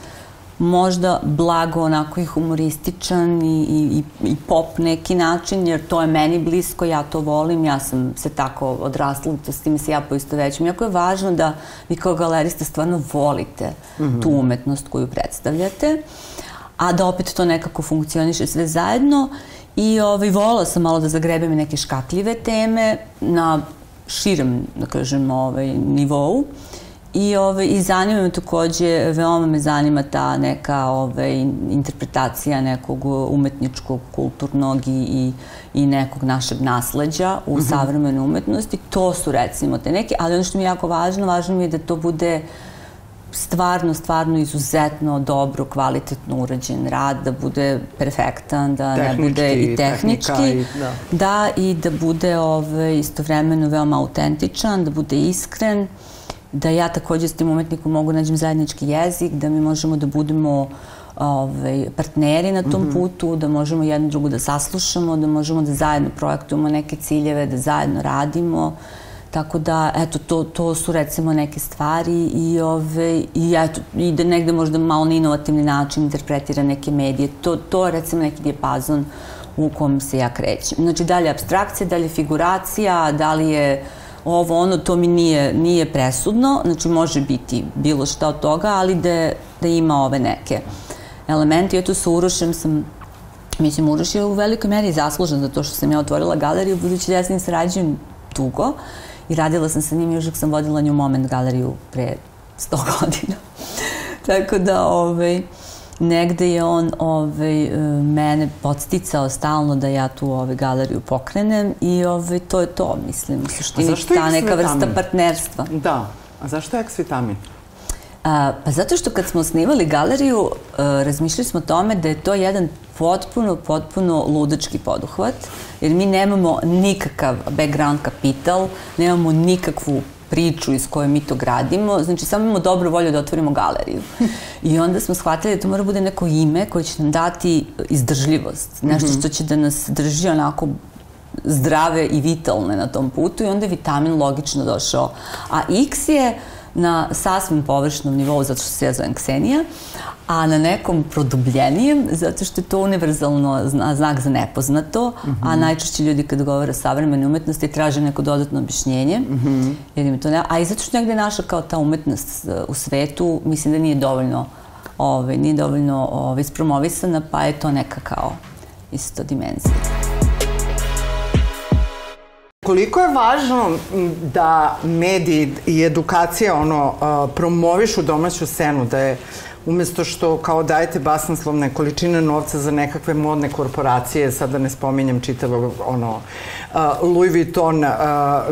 možda blago onako i humorističan i, i, i pop neki način, jer to je meni blisko, ja to volim, ja sam se tako odrasla, to s tim se ja poisto većem. Jako je važno da vi kao galerista stvarno volite mm -hmm. tu umetnost koju predstavljate, a da opet to nekako funkcioniše sve zajedno i ovaj, volila sam malo da zagrebem neke škakljive teme na širem, da kažem, ovaj, nivou. I, ovaj, I zanima me takođe, veoma me zanima ta neka ovaj, interpretacija nekog umetničkog, kulturnog i, i, i nekog našeg nasleđa u mm -hmm. savremenoj umetnosti. To su recimo te neke, ali ono što mi je jako važno, važno mi je da to bude uh, stvarno, stvarno izuzetno dobro, kvalitetno urađen rad, da bude perfektan, da tehnički, ne bude i tehnički, i, da. da, i da bude ove, istovremeno veoma autentičan, da bude iskren, da ja takođe s tim umetnikom mogu nađem zajednički jezik, da mi možemo da budemo ovaj, partneri na tom mm -hmm. putu, da možemo jedno drugo da saslušamo, da možemo da zajedno projektujemo neke ciljeve, da zajedno radimo, Tako da, eto, to, to su recimo neke stvari i, ove, i, eto, i da negde možda malo na inovativni način interpretira neke medije. To, to je recimo neki dijapazon u kom se ja krećem. Znači, da li je abstrakcija, da li je figuracija, da li je ovo, ono, to mi nije, nije presudno. Znači, može biti bilo šta od toga, ali da, da ima ove neke elementi. Eto, sa Urošem sam Mislim, Uroš je u velikoj meri zaslužen za to što sam ja otvorila galeriju, budući da ja s njim sarađujem dugo i radila sam sa njim još dok sam vodila New Moment galeriju pre 100 godina. Tako da, ovaj, negde je on ovaj, mene podsticao stalno da ja tu ovaj, galeriju pokrenem i ovaj, to je to, mislim, u suštini ta neka vrsta partnerstva. Da, a zašto je eksvitamin? A, pa zato što kad smo osnivali galeriju, a, razmišljali smo o tome da je to jedan potpuno, potpuno ludački poduhvat, jer mi nemamo nikakav background kapital, nemamo nikakvu priču iz koje mi to gradimo, znači samo imamo dobru volju da otvorimo galeriju. I onda smo shvatili da to mora bude neko ime koje će nam dati izdržljivost, nešto mhm. što će da nas drži onako zdrave i vitalne na tom putu i onda je vitamin logično došao. A X je na sasvim površnom nivou, zato što se ja zovem Ksenija, a na nekom produbljenijem, zato što je to univerzalno znak za nepoznato, mm -hmm. a mhm. najčešće ljudi kad govore o savremenoj umetnosti traže neko dodatno objašnjenje, mm -hmm. jer im to ne... A i zato što negde naša kao ta umetnost e, u svetu, mislim da nije dovoljno ovaj, nije dovoljno ovaj, ispromovisana, pa je to neka kao isto dimenzija. Koliko je važno da mediji i edukacija ono, promovišu domaću scenu, da je umesto što kao dajete basnoslovne količine novca za nekakve modne korporacije, sad da ne spominjem čitavog ono, Louis Vuitton,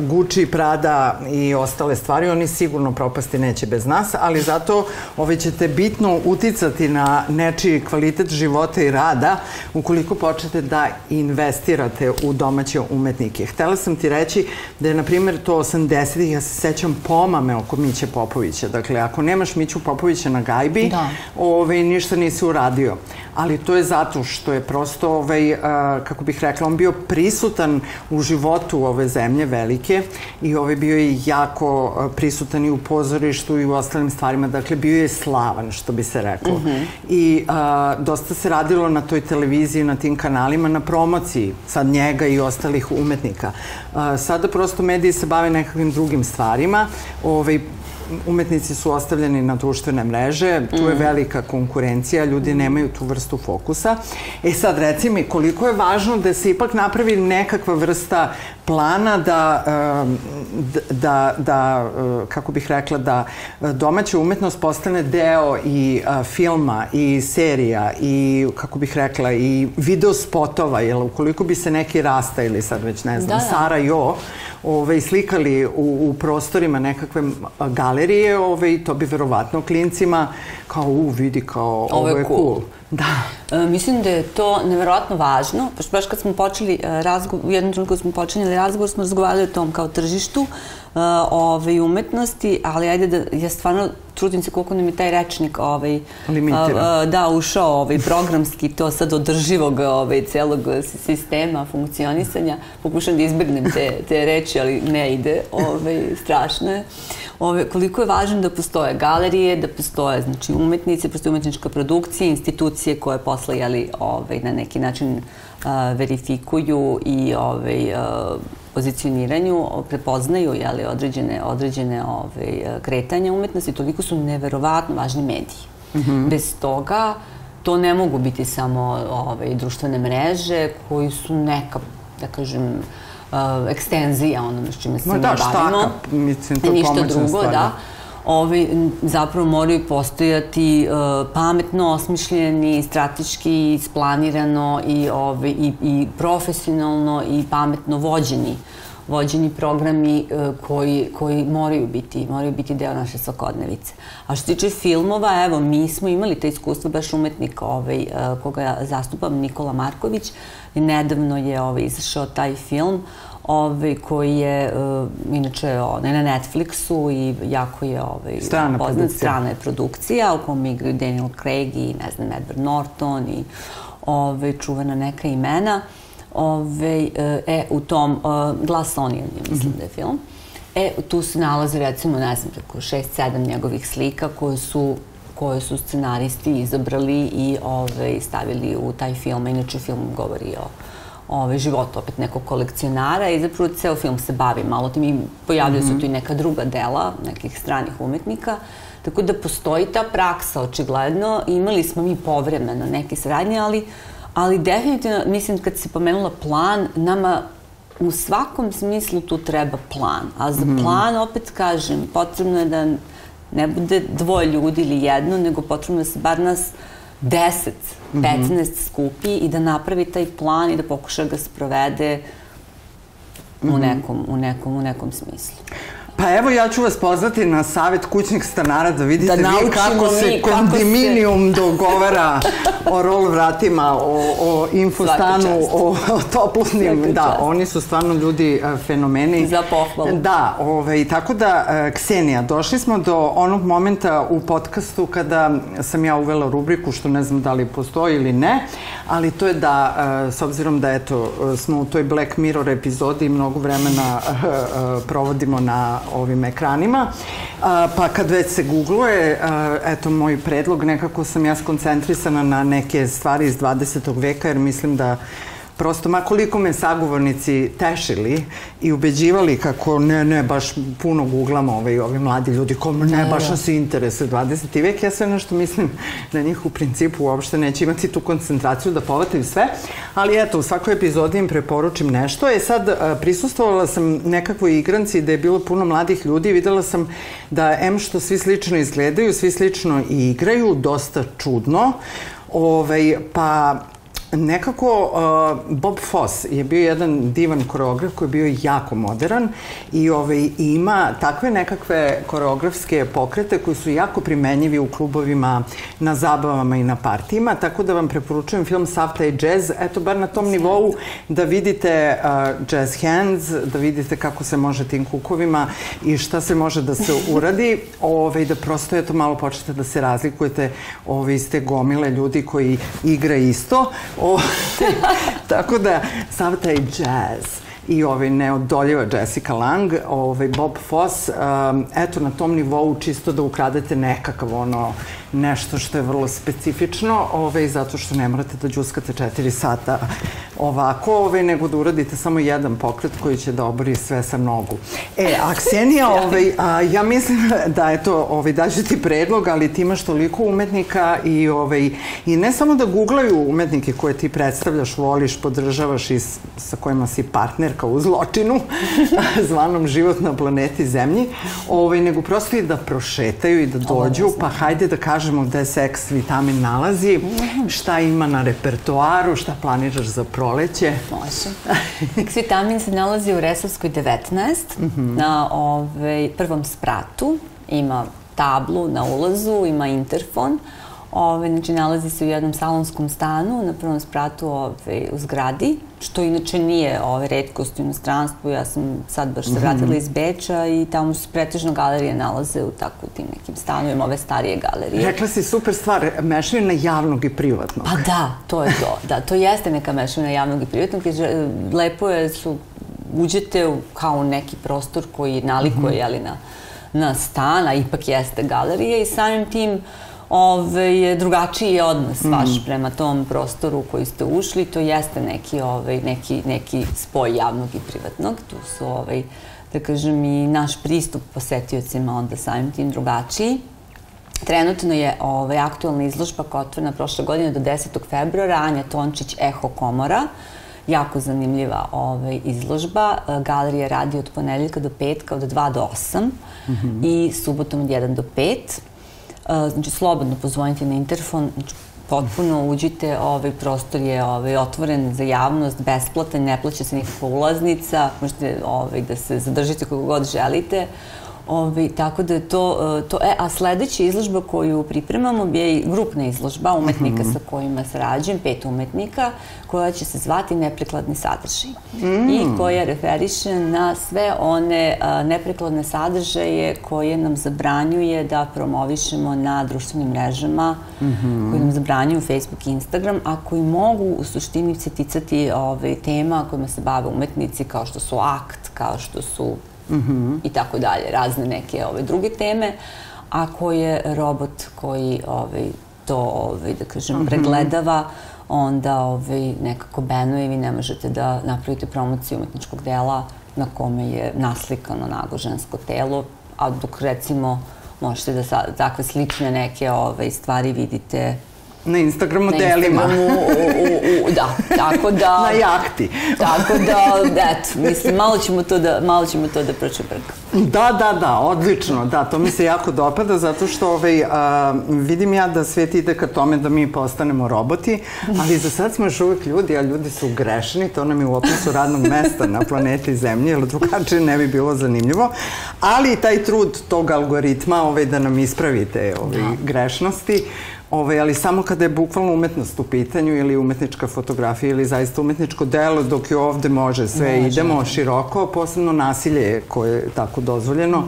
Gucci, Prada i ostale stvari, oni sigurno propasti neće bez nas, ali zato ovaj, ćete bitno uticati na nečiji kvalitet života i rada ukoliko počnete da investirate u domaće umetnike. Htela sam ti reći da je, na primjer, to 80-ih, ja se sećam pomame oko Miće Popovića. Dakle, ako nemaš Miću Popovića na gajbi, da. Ovaj, ništa nisi uradio. Ali to je zato što je prosto, ovaj, uh, kako bih rekla, on bio prisutan u životu ove zemlje velike i ovaj bio je jako prisutan i u pozorištu i u ostalim stvarima. Dakle, bio je slavan, što bi se reklo. Mm -hmm. I uh, dosta se radilo na toj televiziji, na tim kanalima, na promociji sad njega i ostalih umetnika. Uh, sada prosto mediji se bave nekakvim drugim stvarima. Ovaj, umetnici su ostavljeni na društvene mreže, tu je mm. velika konkurencija, ljudi nemaju tu vrstu fokusa. E sad, reci mi, koliko je važno da se ipak napravi nekakva vrsta plana da, da, da kako bih rekla, da domaća umetnost postane deo i filma i serija i, kako bih rekla, i video spotova, jer ukoliko bi se neki rasta ili sad već ne znam, da, da. Sara Jo, ovaj, slikali u, u prostorima nekakve galerije, ovaj, to bi verovatno klincima kao, u, vidi, kao, ovo, ovo je cool. cool. Da. E, mislim da je to neverovatno važno, pošto baš kad smo počeli e, razgovor, u jednom trenutku smo počinjeli razgovor, smo razgovarali o tom kao tržištu ove, umetnosti, ali ajde da, ja stvarno trudim se koliko nam je taj rečnik ovaj, a, da, ušao ovaj, programski to sad održivog ovaj, celog sistema funkcionisanja. Pokušam da izbegnem te, te reči, ali ne ide, ovaj, strašno je. Ove, koliko je važno da postoje galerije, da postoje znači, umetnice, postoje umetnička produkcija, institucije koje posle jeli, ovaj, na neki način a, verifikuju i ovaj, a, pozicioniranju prepoznaju jeli, određene, određene ovaj, kretanja umetnosti, toliko su neverovatno važni mediji. Mm -hmm. Bez toga to ne mogu biti samo ovaj, društvene mreže koji su neka, da kažem, uh, ekstenzija onome s čime se mi da, bavimo. Štaka, mislim, to Ništa drugo, stvar, da ovi zapravo moraju postojati uh, pametno osmišljeni, strateški isplanirano i, ovi, i, i profesionalno i pametno vođeni vođeni programi uh, koji, koji moraju biti, moraju biti deo naše svakodnevice. A što se tiče filmova, evo, mi smo imali te iskustvo baš umetnika ovaj, uh, koga ja zastupam, Nikola Marković, i nedavno je ovaj, izašao taj film ovaj, koji je uh, inače onaj, na Netflixu i jako je ovaj, strana poznat, produkcija. strana je produkcija u kom igraju Daniel Craig i ne znam, Edward Norton i ovaj, čuvena neka imena. Ove, e, u tom, uh, Glass Onion, mislim mm -hmm. da je film. E, tu se nalaze recimo, ne znam, preko šest, sedam njegovih slika koje su koje su scenaristi izabrali i ove, stavili u taj film. Inače, film govori o ovaj, život opet nekog kolekcionara i zapravo ceo film se bavi malo tim i pojavljaju mm -hmm. se tu i neka druga dela nekih stranih umetnika. Tako da postoji ta praksa, očigledno. Imali smo mi povremeno neke sradnje, ali, ali definitivno, mislim, kad se pomenula plan, nama u svakom smislu tu treba plan. A za mm -hmm. plan, opet kažem, potrebno je da ne bude dvoje ljudi ili jedno, nego potrebno je da se bar nas uh, 10, 15 mm -hmm. skupi i da napravi taj plan i da pokuša da ga sprovede mm -hmm. u, mhm. nekom, u, nekom, u nekom smislu. Pa evo ja ću vas pozvati na savet kućnih stanara da vidite da vi kako se kondiminijum se... dogovara o rol vratima, o, o infostanu, o, o toplotnim. Da, oni su stvarno ljudi uh, fenomeni. Za pohvalu. Da, ovaj, tako da, uh, Ksenija, došli smo do onog momenta u podcastu kada sam ja uvela rubriku, što ne znam da li postoji ili ne, ali to je da, uh, s obzirom da eto, smo u toj Black Mirror epizodi i mnogo vremena provodimo na ovim ekranima. A, pa kad već se googluje, a, eto moj predlog, nekako sam ja skoncentrisana na neke stvari iz 20. veka, jer mislim da prosto, makoliko me sagovornici tešili i ubeđivali kako ne, ne, baš puno googlam ovaj, ovi mladi ljudi, ko ne, Da, baš da. nas interesuje 20. vek, ja sve nešto mislim da njih u principu uopšte neće imati tu koncentraciju da povataju sve, ali eto, u svakoj epizodi im preporučim nešto. E sad, prisustvovala sam nekakvoj igranci da je bilo puno mladih ljudi i videla sam da em što svi slično izgledaju, svi slično i igraju, dosta čudno, ovaj, pa Nekako uh, Bob Foss je bio jedan divan koreograf koji je bio jako modern i ovaj, ima takve nekakve koreografske pokrete koji su jako primenjivi u klubovima, na zabavama i na partijima, tako da vam preporučujem film Savta i Jazz, eto bar na tom nivou da vidite uh, jazz hands, da vidite kako se može tim kukovima i šta se može da se uradi, ovaj, da prosto eto malo počnete da se razlikujete ovaj, iz te gomile ljudi koji igra isto. O, tako da, sav taj jazz i ovaj neodoljiva Jessica Lang, ovaj Bob Foss, um, eto na tom nivou čisto da ukradete nekakav ono nešto što je vrlo specifično, ovaj, zato što ne morate da džuskate 4 sata ovako, ovaj, nego da uradite samo jedan pokret koji će da obori sve sa nogu. E, a Ksenija, ovaj, a, ja mislim da je to, ovaj, daću ti predlog, ali ti imaš toliko umetnika i, ovaj, i ne samo da googlaju umetnike koje ti predstavljaš, voliš, podržavaš i s, sa kojima si partnerka u zločinu, zvanom život na planeti Zemlji, ovaj, nego prosto i da prošetaju i da dođu, pa hajde da kažemo gde se X vitamin nalazi, šta ima na repertoaru, šta planiraš za proleće. Može. X vitamin se nalazi u Resavskoj 19, na ovaj, prvom spratu. Ima tablu na ulazu, ima interfon. Ove, znači, nalazi se u jednom salonskom stanu na prvom spratu ove, u zgradi, što inače nije ove, redkost u inostranstvu. Ja sam sad baš se vratila iz Beča i tamo se pretežno galerije nalaze u tako tim nekim stanovima, ove starije galerije. Rekla si super stvar, mešavina javnog i privatnog. Pa da, to je to. Da, to jeste neka mešavina javnog i privatnog. jer, e, Lepo je su uđete u, kao u neki prostor koji nalikuje, Mhm. jeli, na, na stan, a ipak jeste galerija i samim tim ove, je drugačiji je odnos Mhm. vaš prema tom prostoru u koji ste ušli. To jeste neki, ove, neki, neki spoj javnog i privatnog. Tu su, ove, da kažem, i naš pristup posetiocima onda samim tim drugačiji. Trenutno je ovaj, aktualna izložba koja je otvorena prošle godine do 10. februara, Anja Tončić, Eho Komora. Jako zanimljiva ovaj, izložba. Galerija radi od ponedeljka do petka, od 2 do 8 i subotom od 1 do 5. E, Znači, slobodno pozvonite na interfon, znači, potpuno uđite, ovaj prostor je ovaj, otvoren za javnost, besplatan, ne plaća se nikakva ulaznica, možete ovaj, da se zadržite koliko god želite. Ovi, tako da je to, e, to e, a sledeća izložba koju pripremamo je grupna izložba umetnika sa kojima sarađujem, pet umetnika, koja će se zvati Neprikladni sadržaj. I koja referiše na sve one a, neprikladne sadržaje koje nam zabranjuje da promovišemo na društvenim mrežama, koji nam zabranjuju Facebook i Instagram, a koji mogu u suštini se ticati ove, tema kojima se bave umetnici, kao što su akt, kao što su i tako dalje, razne neke ove druge teme, a ko je robot koji ovaj, to, ovaj, da kažem, pregledava, onda ovaj, nekako benuje i vi ne možete da napravite promociju umetničkog dela na kome je naslikano nago žensko telo, a dok recimo možete da sa, takve slične neke ovaj, stvari vidite Na Instagramu na delima. Instagramu, u, u, u, da, tako da... Na jahti. Tako da, eto, mislim, malo ćemo to da, malo ćemo to da pročeprkamo. Da, da, da, odlično, da, to mi se jako dopada zato što ovaj, a, vidim ja da svet ide ka tome da mi postanemo roboti, ali za sad smo još uvek ljudi, a ljudi su grešni, to nam je u opisu radnog mesta na planeti Zemlji, jer drugačije ne bi bilo zanimljivo, ali i taj trud tog algoritma ovaj, da nam ispravite ovaj, grešnosti, Ovaj, ali samo kada je bukvalno umetnost u pitanju ili umetnička fotografija ili zaista umetničko delo, dok je ovde može sve, Može, idemo može. široko, posebno nasilje koje je tako dozvoljeno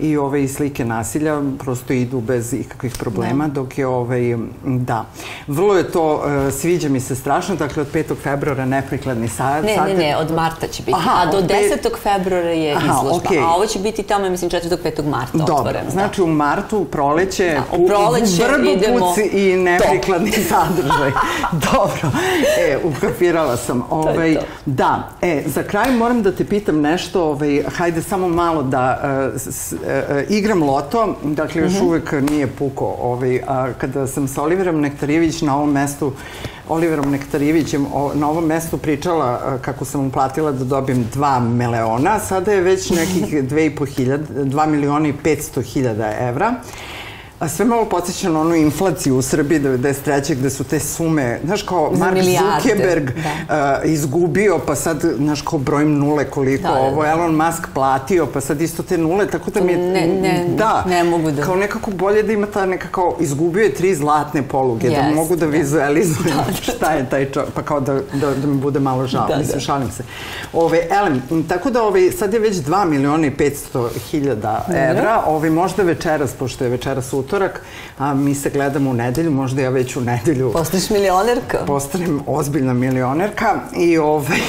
i ove i slike nasilja prosto idu bez ikakvih problema, da. dok je ovaj, da. Vrlo je to, uh, sviđa mi se strašno, dakle od 5. februara neprikladni sad. Ne, ne, ne, od marta će biti, Aha, a do 10. Pet... februara je Aha, izložba, okay. a ovo će biti tamo, mislim, 4. 5. marta Dobro, otvoreno. Da. znači u martu, proleće, da, u proleće u idemo i neprikladni to. sadržaj. Dobro, e, ukapirala sam. Ovaj, to Da, e, za kraj moram da te pitam nešto, ovaj, hajde samo malo da uh, s, uh, igram loto, dakle još mm -hmm. uvek nije puko. Ovaj, a, kada sam sa Oliverom Nektarijević na ovom mestu Oliverom Nektarijevićem na ovom mestu pričala kako sam mu platila da dobijem 2 miliona, sada je već nekih 2 miliona i 500 hiljada evra. A sve malo podsjeća na onu inflaciju u Srbiji 93. gde su te sume, znaš kao Mark milijarde, Zuckerberg da. uh, izgubio, pa sad, znaš kao brojim nule koliko, da, da, ovo da. Elon Musk platio, pa sad isto te nule, tako da mi je... Ne, ne, da, ne mogu da... Kao nekako bolje da ima ta nekako, izgubio je tri zlatne poluge, yes, da mogu da vizualizujem da, da, šta je taj čovjek, pa kao da, da, da mi bude malo žao, da, mislim, da. šalim se. Ove, elem, tako da ove, sad je već 2 miliona i 500 hiljada evra, ove, možda večeras, pošto je večeras u utorak, a mi se gledamo u nedelju, možda ja već u nedelju... Postaneš milionerka. Postanem ozbiljna milionerka i, ovaj,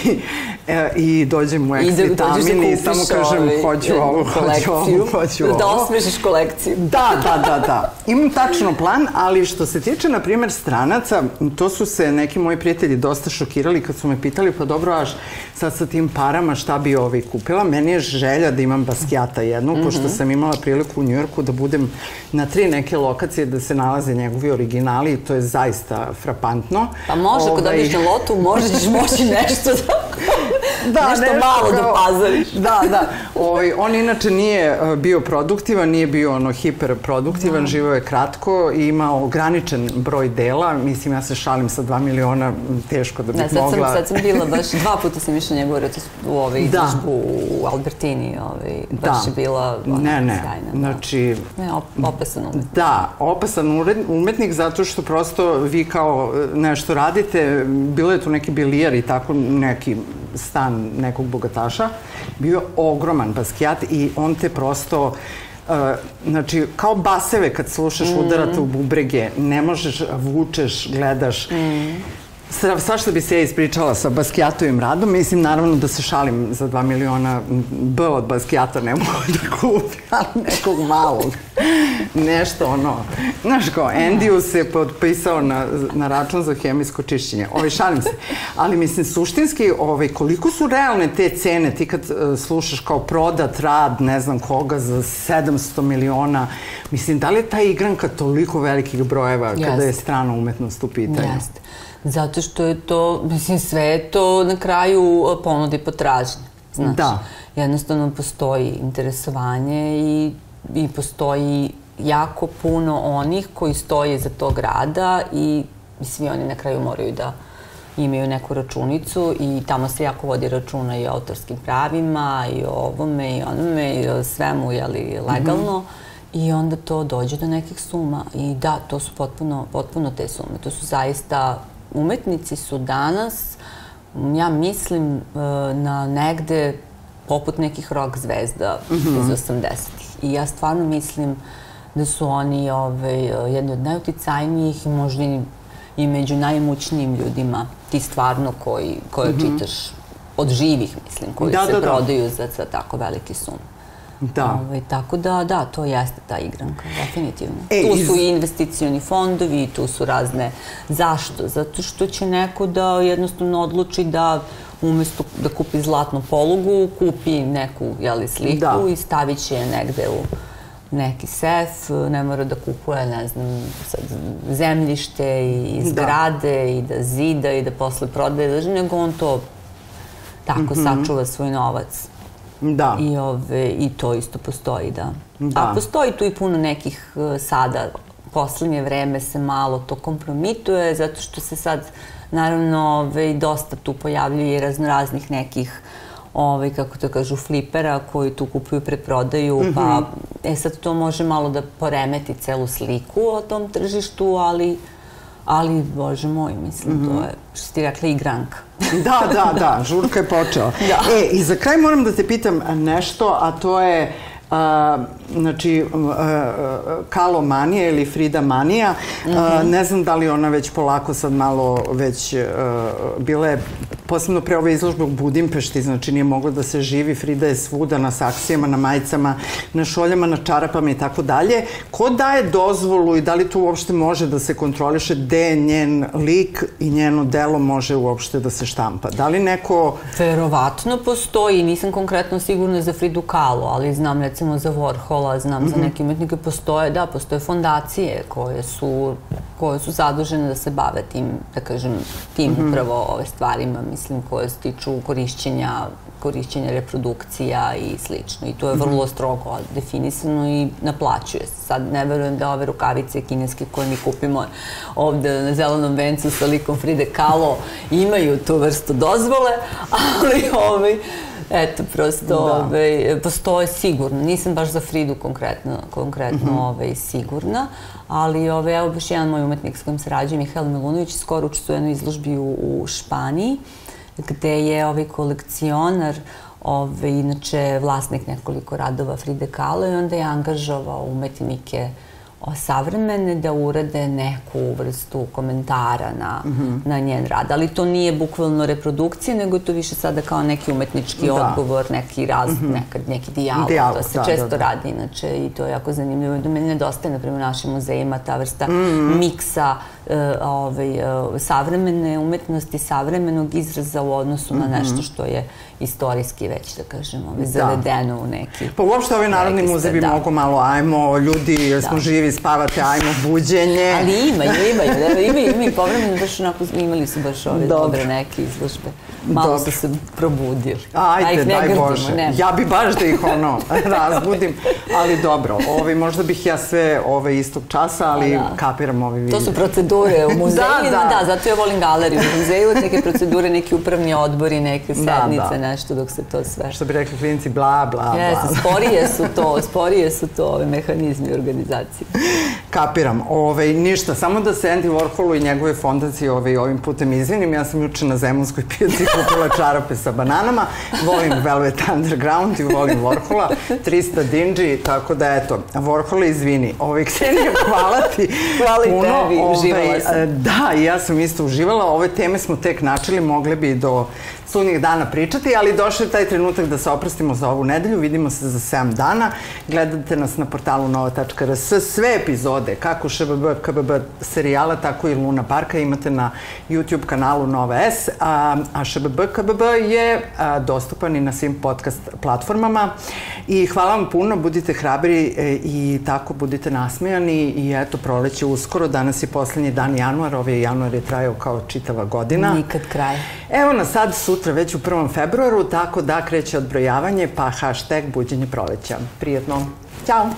e, i dođem u da Exvitamin i, i samo kažem ovaj, hoću ovo, hoću ovo, hoću ovo. Da osmešiš kolekciju. Da, da, da, da. Imam tačno plan, ali što se tiče, na primer, stranaca, to su se neki moji prijatelji dosta šokirali kad su me pitali, pa dobro, aš sad sa tim parama šta bi ovi kupila. Meni je želja da imam baskijata jednu, mm -hmm. pošto sam imala priliku u Njujorku da budem na tri neke lokacije da se nalaze njegovi originali i to je zaista frapantno. Pa može, ovaj... ako dobiješ na lotu, možeš moći nešto da... da nešto, nešto malo da kao... da pazariš. Da, da. Ovaj, on inače nije e, bio produktivan, nije bio ono hiperproduktivan, da. živao je kratko i imao ograničen broj dela. Mislim, ja se šalim sa 2 miliona, teško da bih ne, sad mogla... Sam, sad sam bila baš, dva puta sam išla njegovu u ovaj da. izložbu u Albertini, ovaj, baš da. je bila ona, ne, ne. sjajna. Da. Znači... Ne, op, opasan umetnik. Da, opasan umetnik zato što prosto vi kao e, nešto radite, bilo je tu neki bilijar i tako neki stan nekog bogataša, bio je ogroman baskijat i on te prosto Uh, znači, kao baseve kad slušaš mm. udarate u bubrege, ne možeš, vučeš, gledaš. Mm. Svašta bi se ja ispričala sa Baskijatovim radom. Mislim, naravno da se šalim za 2 miliona B od Baskijata ne mogu da kupim, ali nekog malog. Nešto ono. Znaš ko, Endiju se potpisao na, na račun za hemijsko čišćenje. Ovaj, šalim se. Ali mislim, suštinski, ovaj, koliko su realne te cene ti kad uh, slušaš kao prodat rad, ne znam koga, za 700 miliona. Mislim, da li je ta igranka toliko velikih brojeva kada je strana umetnost u pitanju? Jeste. Zato što je to, mislim, sve je to na kraju ponude i potražnje. Znaš, da. Jednostavno postoji interesovanje i, i postoji jako puno onih koji stoje za tog rada i svi oni na kraju moraju da imaju neku računicu i tamo se jako vodi računa i o autorskim pravima i o ovome i onome i o svemu, jeli, legalno. Mm -hmm. I onda to dođe do nekih suma. I da, to su potpuno, potpuno te sume. To su zaista umetnici su danas, ja mislim, e, na negde poput nekih rock zvezda mm -hmm. iz 80-ih. I ja stvarno mislim da su oni ovaj, jedni od najuticajnijih i možda i među najimućnijim ljudima. Ti stvarno koji, koje mm -hmm. čitaš od živih, mislim, koji da, se da, da. prodaju da. za, za tako veliki sum. Da. Ovaj, tako da, da, to jeste ta igranka, definitivno. E, tu su i investicioni fondovi, tu su razne... Zašto? Zato što će neko da jednostavno odluči da umesto da kupi zlatnu polugu, kupi neku jeli, sliku da. i stavit će je negde u neki sef, ne mora da kupuje, ne znam, sad, zemljište i da. zgrade da. i da zida i da posle prodaje, nego on to tako mm -hmm. sačuva svoj novac. Da. I, ove, I to isto postoji, da. da. A postoji tu i puno nekih e, sada, poslednje vreme se malo to kompromituje, zato što se sad, naravno, ove, dosta tu pojavljuje raznoraznih nekih ovaj, kako to kažu, flipera koji tu kupuju, preprodaju, mm -hmm. pa e sad to može malo da poremeti celu sliku o tom tržištu, ali ali, bože moj, mislim, mm -hmm. to mhm. je, što ti rekla, igranka. da, da, da, žurka je počela. da. E, i za kraj moram da te pitam nešto, a to je a, znači a, Kalo Manija ili Frida Manija. Mm -hmm. a, ne znam da li ona već polako sad malo već a, bila je posebno pre ove izložbe u Budimpešti, znači nije mogla da se živi, Frida je svuda na saksijama, na majicama, na šoljama, na čarapama i tako dalje. Ko daje dozvolu i da li tu uopšte može da se kontroliše gde njen lik i njeno delo može uopšte da se štampa? Da li neko... Verovatno postoji, nisam konkretno sigurna za Fridu Kahlo, ali znam recimo za Warhola, znam mm -hmm. za mhm. neke umetnike, postoje, da, postoje fondacije koje su, koje su zadužene da se bave tim, da kažem, tim mm -hmm. upravo ove stvarima, mislim, koje se tiču korišćenja korišćenja reprodukcija i slično. I to je vrlo mhm. strogo definisano i naplaćuje se. Sad ne verujem da ove rukavice kineske koje mi kupimo ovde na zelenom vencu sa likom Fride Kahlo imaju tu vrstu dozvole, ali ovaj, Eto, prosto, da. ovaj, postoje sigurno. Nisam baš za Fridu konkretno, konkretno mm -hmm. ovaj, sigurna, ali ovaj, evo baš jedan moj umetnik s kojim se rađuje, Mihajl Milunović, skoro učestvuje u jednoj izložbi u, u Španiji, gde je ovaj kolekcionar ovaj, inače vlasnik nekoliko radova Fride Kahlo i onda je angažovao umetnike uh, savremene da urade neku vrstu komentara na, mm -hmm. na njen rad. Ali to nije bukvalno reprodukcija, nego je to više sada kao neki umetnički da. odgovor, neki raz, mm -hmm. nekad, neki dijalog. dijalog. To se da, često da, da. radi inače i to je jako zanimljivo. Da meni nedostaje, na primjer, u našim muzejima ta vrsta mm -hmm. miksa uh, ovaj, uh, savremene umetnosti, savremenog izraza u odnosu mm -hmm. na mhm. nešto što je istorijski već, da kažemo, da. zavedeno u neki... Pa uopšte ovaj Narodni muzej bi da. mogo malo, ajmo, ljudi, da. smo živi, spavate, ajmo, buđenje. Ali imaju, imaju, da, imaju, imaju, povremeno baš onako, imali su baš ove Dobro. dobre neke izložbe. Malo Dobro. su se probudili. Ajde, da daj grdimo, Bože. Ne. Ja bi baš da ih ono razbudim, ali dobro, ovi, možda bih ja sve ove istog časa, ali da. kapiram ovi vidi. To su procedure u muzeju, da, da. da, zato ja volim galeriju u muzeju, neke procedure, neki upravni odbori, neke sednice, da, da nešto dok se to sve... Što bi rekli klinici, bla, bla, bla. Sporije su to, sporije su to ove mehanizmi organizacije. Kapiram. Ove, ništa, samo da se Andy Warholu i njegove fondacije ove, ovim putem izvinim. Ja sam juče na Zemunskoj pijaci kupila čarape sa bananama. Volim Velvet Underground i volim Warhola. 300 dinđi, tako da eto, Warhol izvini. Ove, Ksenija, hvala ti. Hvala i tebi, uživala sam. Da, ja sam isto uživala. Ove teme smo tek načeli, mogle bi do sunih dana pričati, ali došao je taj trenutak da se oprostimo za ovu nedelju. Vidimo se za 7 dana. Gledate nas na portalu nova.rs. Sve epizode, kako ŠBB, KBB serijala, tako i Luna Parka imate na YouTube kanalu Nova S. A, a ŠBB, KBB je a, dostupan i na svim podcast platformama. I hvala vam puno, budite hrabri e, i tako budite nasmejani i eto, proleće uskoro. Danas je poslednji dan januar, ovaj januar je trajao kao čitava godina. Nikad kraj. Evo nas sad, sutra već u 1. februaru, tako da kreće odbrojavanje, pa hashtag buđenje proleća. Prijetno. Ćao!